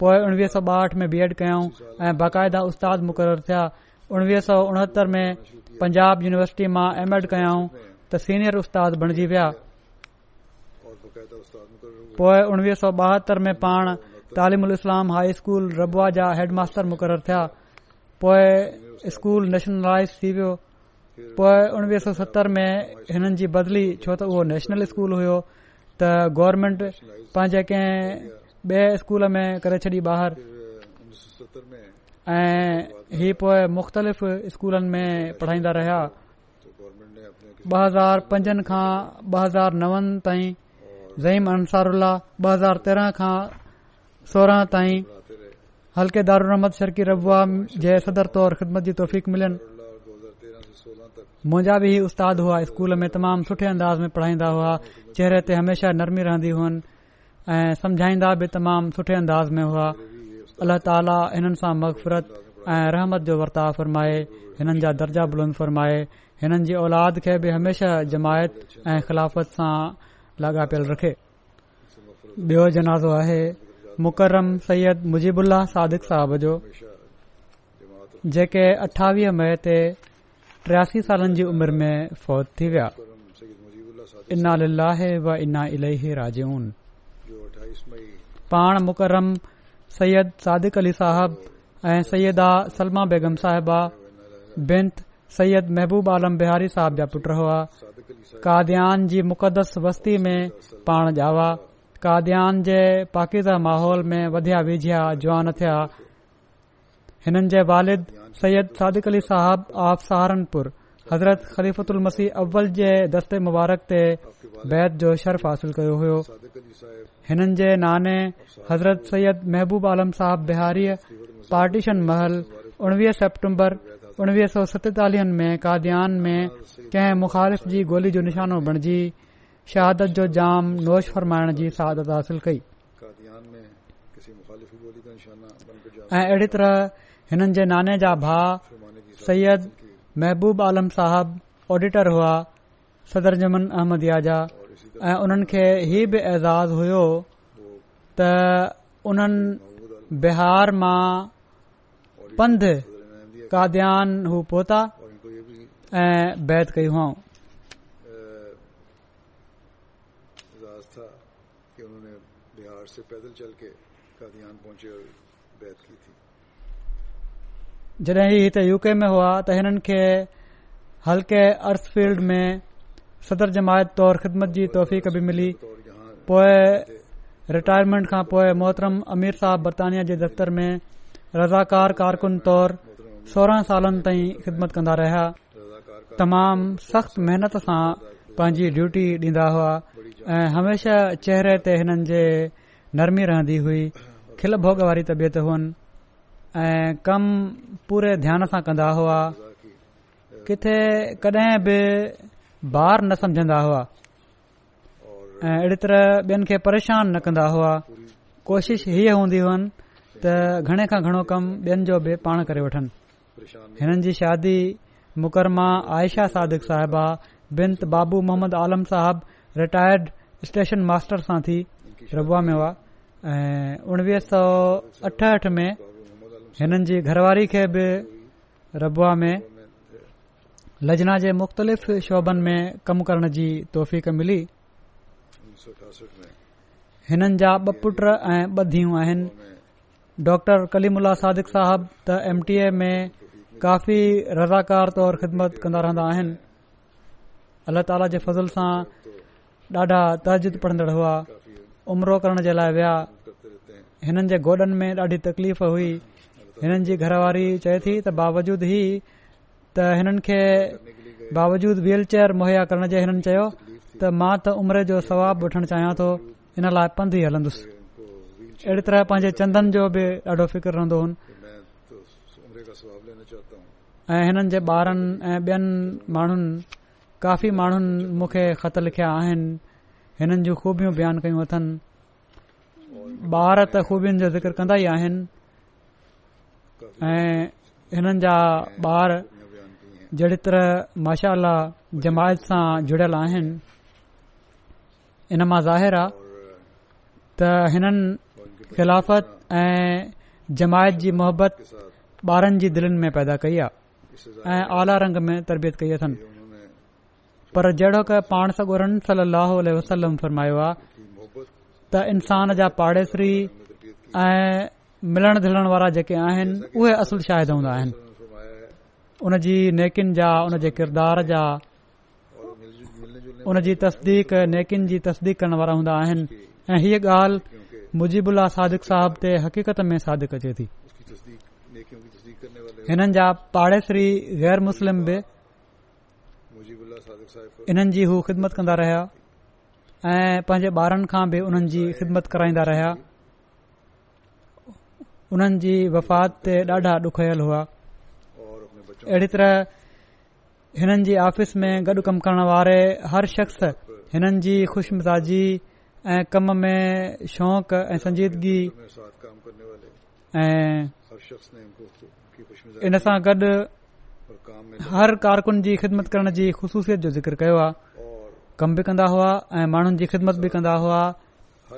पोइ उणिवीह सौ ॿाहठि में बी एड ऐं बाक़ायदा उस्तादु मुक़ररु थिया उणिवीह सौ उणहतरि में पंजाब यूनिवर्सिटी मां एम एड कयाऊं त सीनियर उस्तादु बणजी विया पोए उणिवीह सौ ॿाहतरि में पाण तालिमल इस्लाम हाई स्कूल रबुआ जा हैडमास्टर मुक़ररु थिया पोइ स्कूल नेशनलाइज़ थी वियो पोइ उणवीह सौ सतरि में हिननि जी बदली छो त उहो नेशनल स्कूल हुयो त गवर्नमेंट पंहिंजे कंहिं ॿिए स्कूल में करे छॾी ॿाहिरि ऐं हीअ पोए मुख़्तलिफ़ स्कूलनि में पढ़ाईंदा रहिया ॿ हज़ार पंजनि खां ॿ हज़ार नव ताईं ज़ईम अंसारह ब हज़ार तेरहं खां सोरहं ताईं हलके दारू रहमद शर्की रबुआ जे सदर तौर ख़िदमत जी तौफ़ीक़ मिलियन मुंहिंजा बि उस्ताद हुआ स्कूल में तमामु सुठे अंदाज़ में पढ़ाईंदा हुआ चेहरे ते हमेशा नरमी रहंदी हुअनि ऐं समुझाईंदा बि तमामु सुठे अंदाज़ में हुआ अल्लाह ताला हिननि सां मक़फ़रत ऐं रहमत जो वर्ताव फ़रमाए हिननि जा दर्जा बुलंद फ़रमाए हिननि जी औलाद खे बि हमेशा जमायत ऐं ख़िलाफ़त सां लाॻापियल रखे बियो जनाज़ो आहे मुकरम सैयद मुजीबुल्ला सादिक़ साहब जो जेके अठावीह मई ते टियासी सालनि जी उमिरि में फौज थी विया इलाही राजऊं पाण मुकरम सैद सादिक अली साहिब ऐं सैदा सलमा बेगम साहिबा बिनत सैद महबूब आलम बिहारी साहिब जा पुट हुआ काद्यान जी मुक़दस वस्ती में पाण जावा काद्यान जे पाकिदा माहौल में वधिया वेझिया जुआन थिया हिननि जे वालिद सैद सादिक अली साहिब ऑफ सहारनपुर हज़रत ख़लीफ़त मसीह अव्वल जे दस्ते मुबारक ते बैत जो शर्फ हासिल कयो हो हिननि जे नाने हज़रत सैद महबूब आलम साहिब बिहारी पार्टीशन महल उणिवीह सेप्टेंबर उणिवीह सौ सतेतालीह में काद्यान में कंहिं मुखालिफ़ जी गोली जो निशानो बणिजी शहादत जो जाम नोश फरमाइण जी शहादत हासिल कई ऐं अहिड़ी तरह हिननि जे नाने जा भाउ सैयद महबूब आलम साहब ऑडिटर हुआ सदर जमन अहमद याजा ऐं उन्हनि खे हीउ बि एज़ाज़ हुयो त उन्हनि बिहार मां पंध काद्यान हू पहुता ऐं बैत कई हुआऊं سے پیدل چل کے قادیان پہنچے اور بیعت کی تھی जॾहिं ही हिते यू के में हुआ त हिननि खे हल्के अर्स फील्ड में सदर जमायत तौर ख़िदमत जी तौफ़ीक़ बि मिली पोए रिटायरमेंट खां पोइ मोहतरम अमीर साहब बरतानिया जे दफ़्तर में रज़ाकार कारकुन तौर सोरहं सालनि ताईं ख़िदमत कंदा रहिया तमामु सख़्त महिनत सां पांजी ड्यूटी ॾींदा हुआ ऐं हमेशा चेहरे ते हिननि जे नरमी रहंदी हुई खिल भोग वारी तबियत हुअनि ऐं कमु पूरे ध्यान सां कंदा हुआ किथे कॾहिं बि बार न सम्झंदा हुआ ऐं अहिड़ी तरह ॿियनि खे परेशान न कंदा हुआ कोशिश हीअ हूंदी हुअनि त घणे खां घणो कमु ॿियनि जो बि पाण करे वठनि हिननि जी शादी मुकरमा Ayesha Sadiq Sahiba बिंत Babu Mohammad Alam Sahab retired station master सां थी रबुआ में हुआ ऐं उणिवीह सौ अठहठि में हिननि जी घरवारी खे बि रबा में लजना जे मुख़्तलिफ़ शोभनि में कम करण जी तौफ़क़ मिली हिननि जा ब पुट ऐं ॿ धीअ आहिनि डॉ कलीमला सादिक साहब त एम टी ए में काफ़ी रज़ाकार तौर ख़िदमत कंदा रहंदा आहिनि अल्ला ताला जे फज़ल सां ॾाढा तजिद पढ़ंदड़ हुआ उमिरो करण जे लाइ विया हिननि जे गोॾनि में ॾाढी तकलीफ़ हुई हिननि जी घरवारी चए थी त बावजूद ई त हिननि खे बावजूद व्हील चेयर मुहैया करण जे हिननि चयो त मां त उमिरि जो स्वाबु वठण चाहियां थो इन लाइ पंध ई हलंदुसि अहिड़ी तरह पंहिंजे चंदन जो बि ॾाढो फ़िक्र रहंदो हुयो ऐं हिननि जे ॿारनि ॿियनि माण्हुनि काफ़ी माण्हुनि मूंखे ख़त लिखिया आहिनि हिननि जूं खूबियूं बयानु कयूं अथनि ॿार त ख़ूबियुनि जो ज़िक्र कंदा ई आहिनि ऐं हिननि जा ॿार जहिड़ी तरह माशा जमायत सां जुड़ियल आहिनि इन मां ज़ाहिर आहे त हिननि खिलाफ़त ऐं जमायत जी मुहबत ॿारनि जी दिलनि में पैदा कई आहे ऐं आला रंग में तरबियत कई अथनि पर जहिड़ो क पाण सगोरन सली अलसलम फरमायो आहे त इंसान जा पाड़ेसरी ऐं मिलण झुलण वारा जेके आहिनि उहे असुल शाहिद हूंदा आहिनि उनजी नेकिन जा उन जे किरदार जा उन जी तस्दीक नेकिन जी तस्दीक करण वारा हूंदा आहिनि ऐं हीअ ॻाल्हि मुजीबु सादिक साहब ते हक़ीक़त में सादिक अचे थी हिननि जा पाड़ेसरी गैर मुस्लिम बि हिननि जी हू ख़िदमत कंदा रहिया ऐं पंहिंजे ॿारनि खां बि हुननि जी ख़िदमत कराईंदा रहिया उन्हनि जी वफ़ात ते ॾाढा ॾुखयलु हुआ अहिड़ी तरह हिननि जी ऑफ़िस में गॾु कम करण वारे हर शख्स हिननि जी खु़श मिज़ाजी ऐं कम में शौक़ ऐं संजीदगी ऐं इन सां गॾु हर कारकुन जी ख़िदमत करण जी ख़ुशूसियत जो जिक्र कयो आहे कम बि कंदा हुआ ऐं माण्हुनि जी ख़िदमत बि कंदा हुआ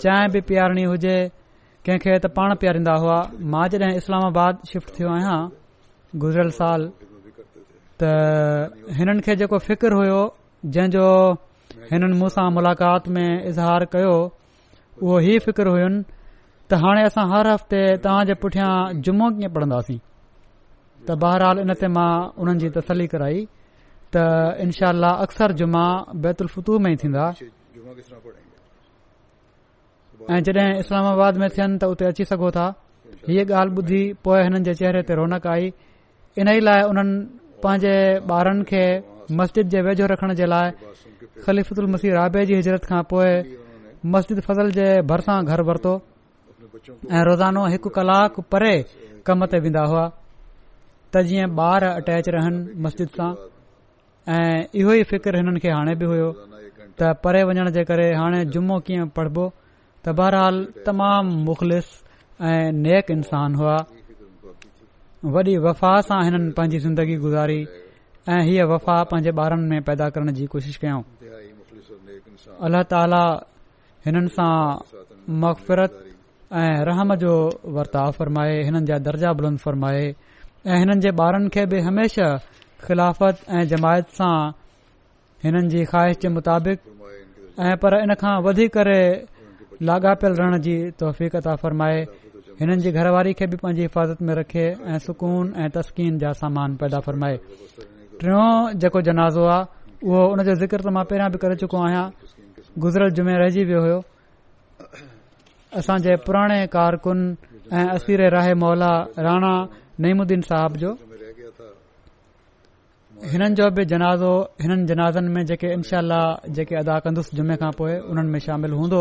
चाहिं बि पीआरणी हुजे कंहिंखे त पाण पीआरींदा हुआ मां जॾहिं इस्लामाबाद शिफ्ट थियो आहियां गुज़िरियल साल त हिननि खे जेको फिकर हुयो जंहिंजो हिननि मूं मुलाक़ात में इज़हार कयो उहो ई फ़िक्र हुयु त हाणे असां हर हफ़्ते तव्हां जे पुठियां जुमो कीअं पढ़न्दासीं त बहरहाल इन ते मां उन्हनि जी तसली कराई त इनशाल्हसर जुमा बैतू में ई थींदा जॾहिं इस्लामाबाद में थियनि त उते अची सघो था हीअ ॻाल्हि ॿुधी पोए हिननि जे चेहरे ते रौनक आई इन ई लाइ उन्हनि पांजे ॿारनि खे मस्जिद जे वेझो रखण जे लाइ खलीफ़ुल मसीह राबे जी हिजरत खां पोइ मस्जिद फज़ल जे भरिसां घर वरितो ऐं रोज़ानो हिकु कलाक परे कम ते वेंदा हुआ त जीअं ॿार अटेच रहन मस्जिद सां ऐं इहो ई फिकर हिननि खे हाणे बि हुयो त परे वञण जे करे हाणे जुमो कीअं पढ़बो बहरहाल तमामु मुख़लिस ऐं नेक इंसान हुआ वॾी वफ़ा सां हिननि पंहिंजी ज़िंदगी गुज़ारी ऐं हीअ वफ़ा पंहिंजे ॿारनि में पैदा करण जी कोशिश कयऊं अल्लाह ताला हिननि सां मक़फ़रत ऐं रहम जो वर्ताव फ़र्माए हिननि जा दर्जा बुलंद फ़र्माए ऐं हिननि जे ॿारनि खे बि हमेशा ख़िलाफ़त ऐं जमायत सां हिननि जी ख़्वाहिश जे मुताबिक़ ऐं पर हिन खां वधी करे लागापियल रहण जी तौफ़ीक़ता फ़रमाए हिननि जी घरवारी खे बि पंहिंजी हिफ़ाज़त में रखे ऐं सुकून ऐं तस्कीन जा सामान पैदा फ़रमाए टियों जेको जनाज़ो आहे उहो उन जो ज़िक्र मां पहिरियों बि करे चुको आहियां गुज़िरियल जुमे रहिजी वियो हो असां पुराणे कारकुन ऐं असीर राहे मौला राणा नईमुद्दीन साहब जो हिननि जो बि जनाज़ो हिननि जनाज़न में जेके इनशाला जेके अदा कन्दुसि जुमे खां पोइ हुननि में शामिल हूंदो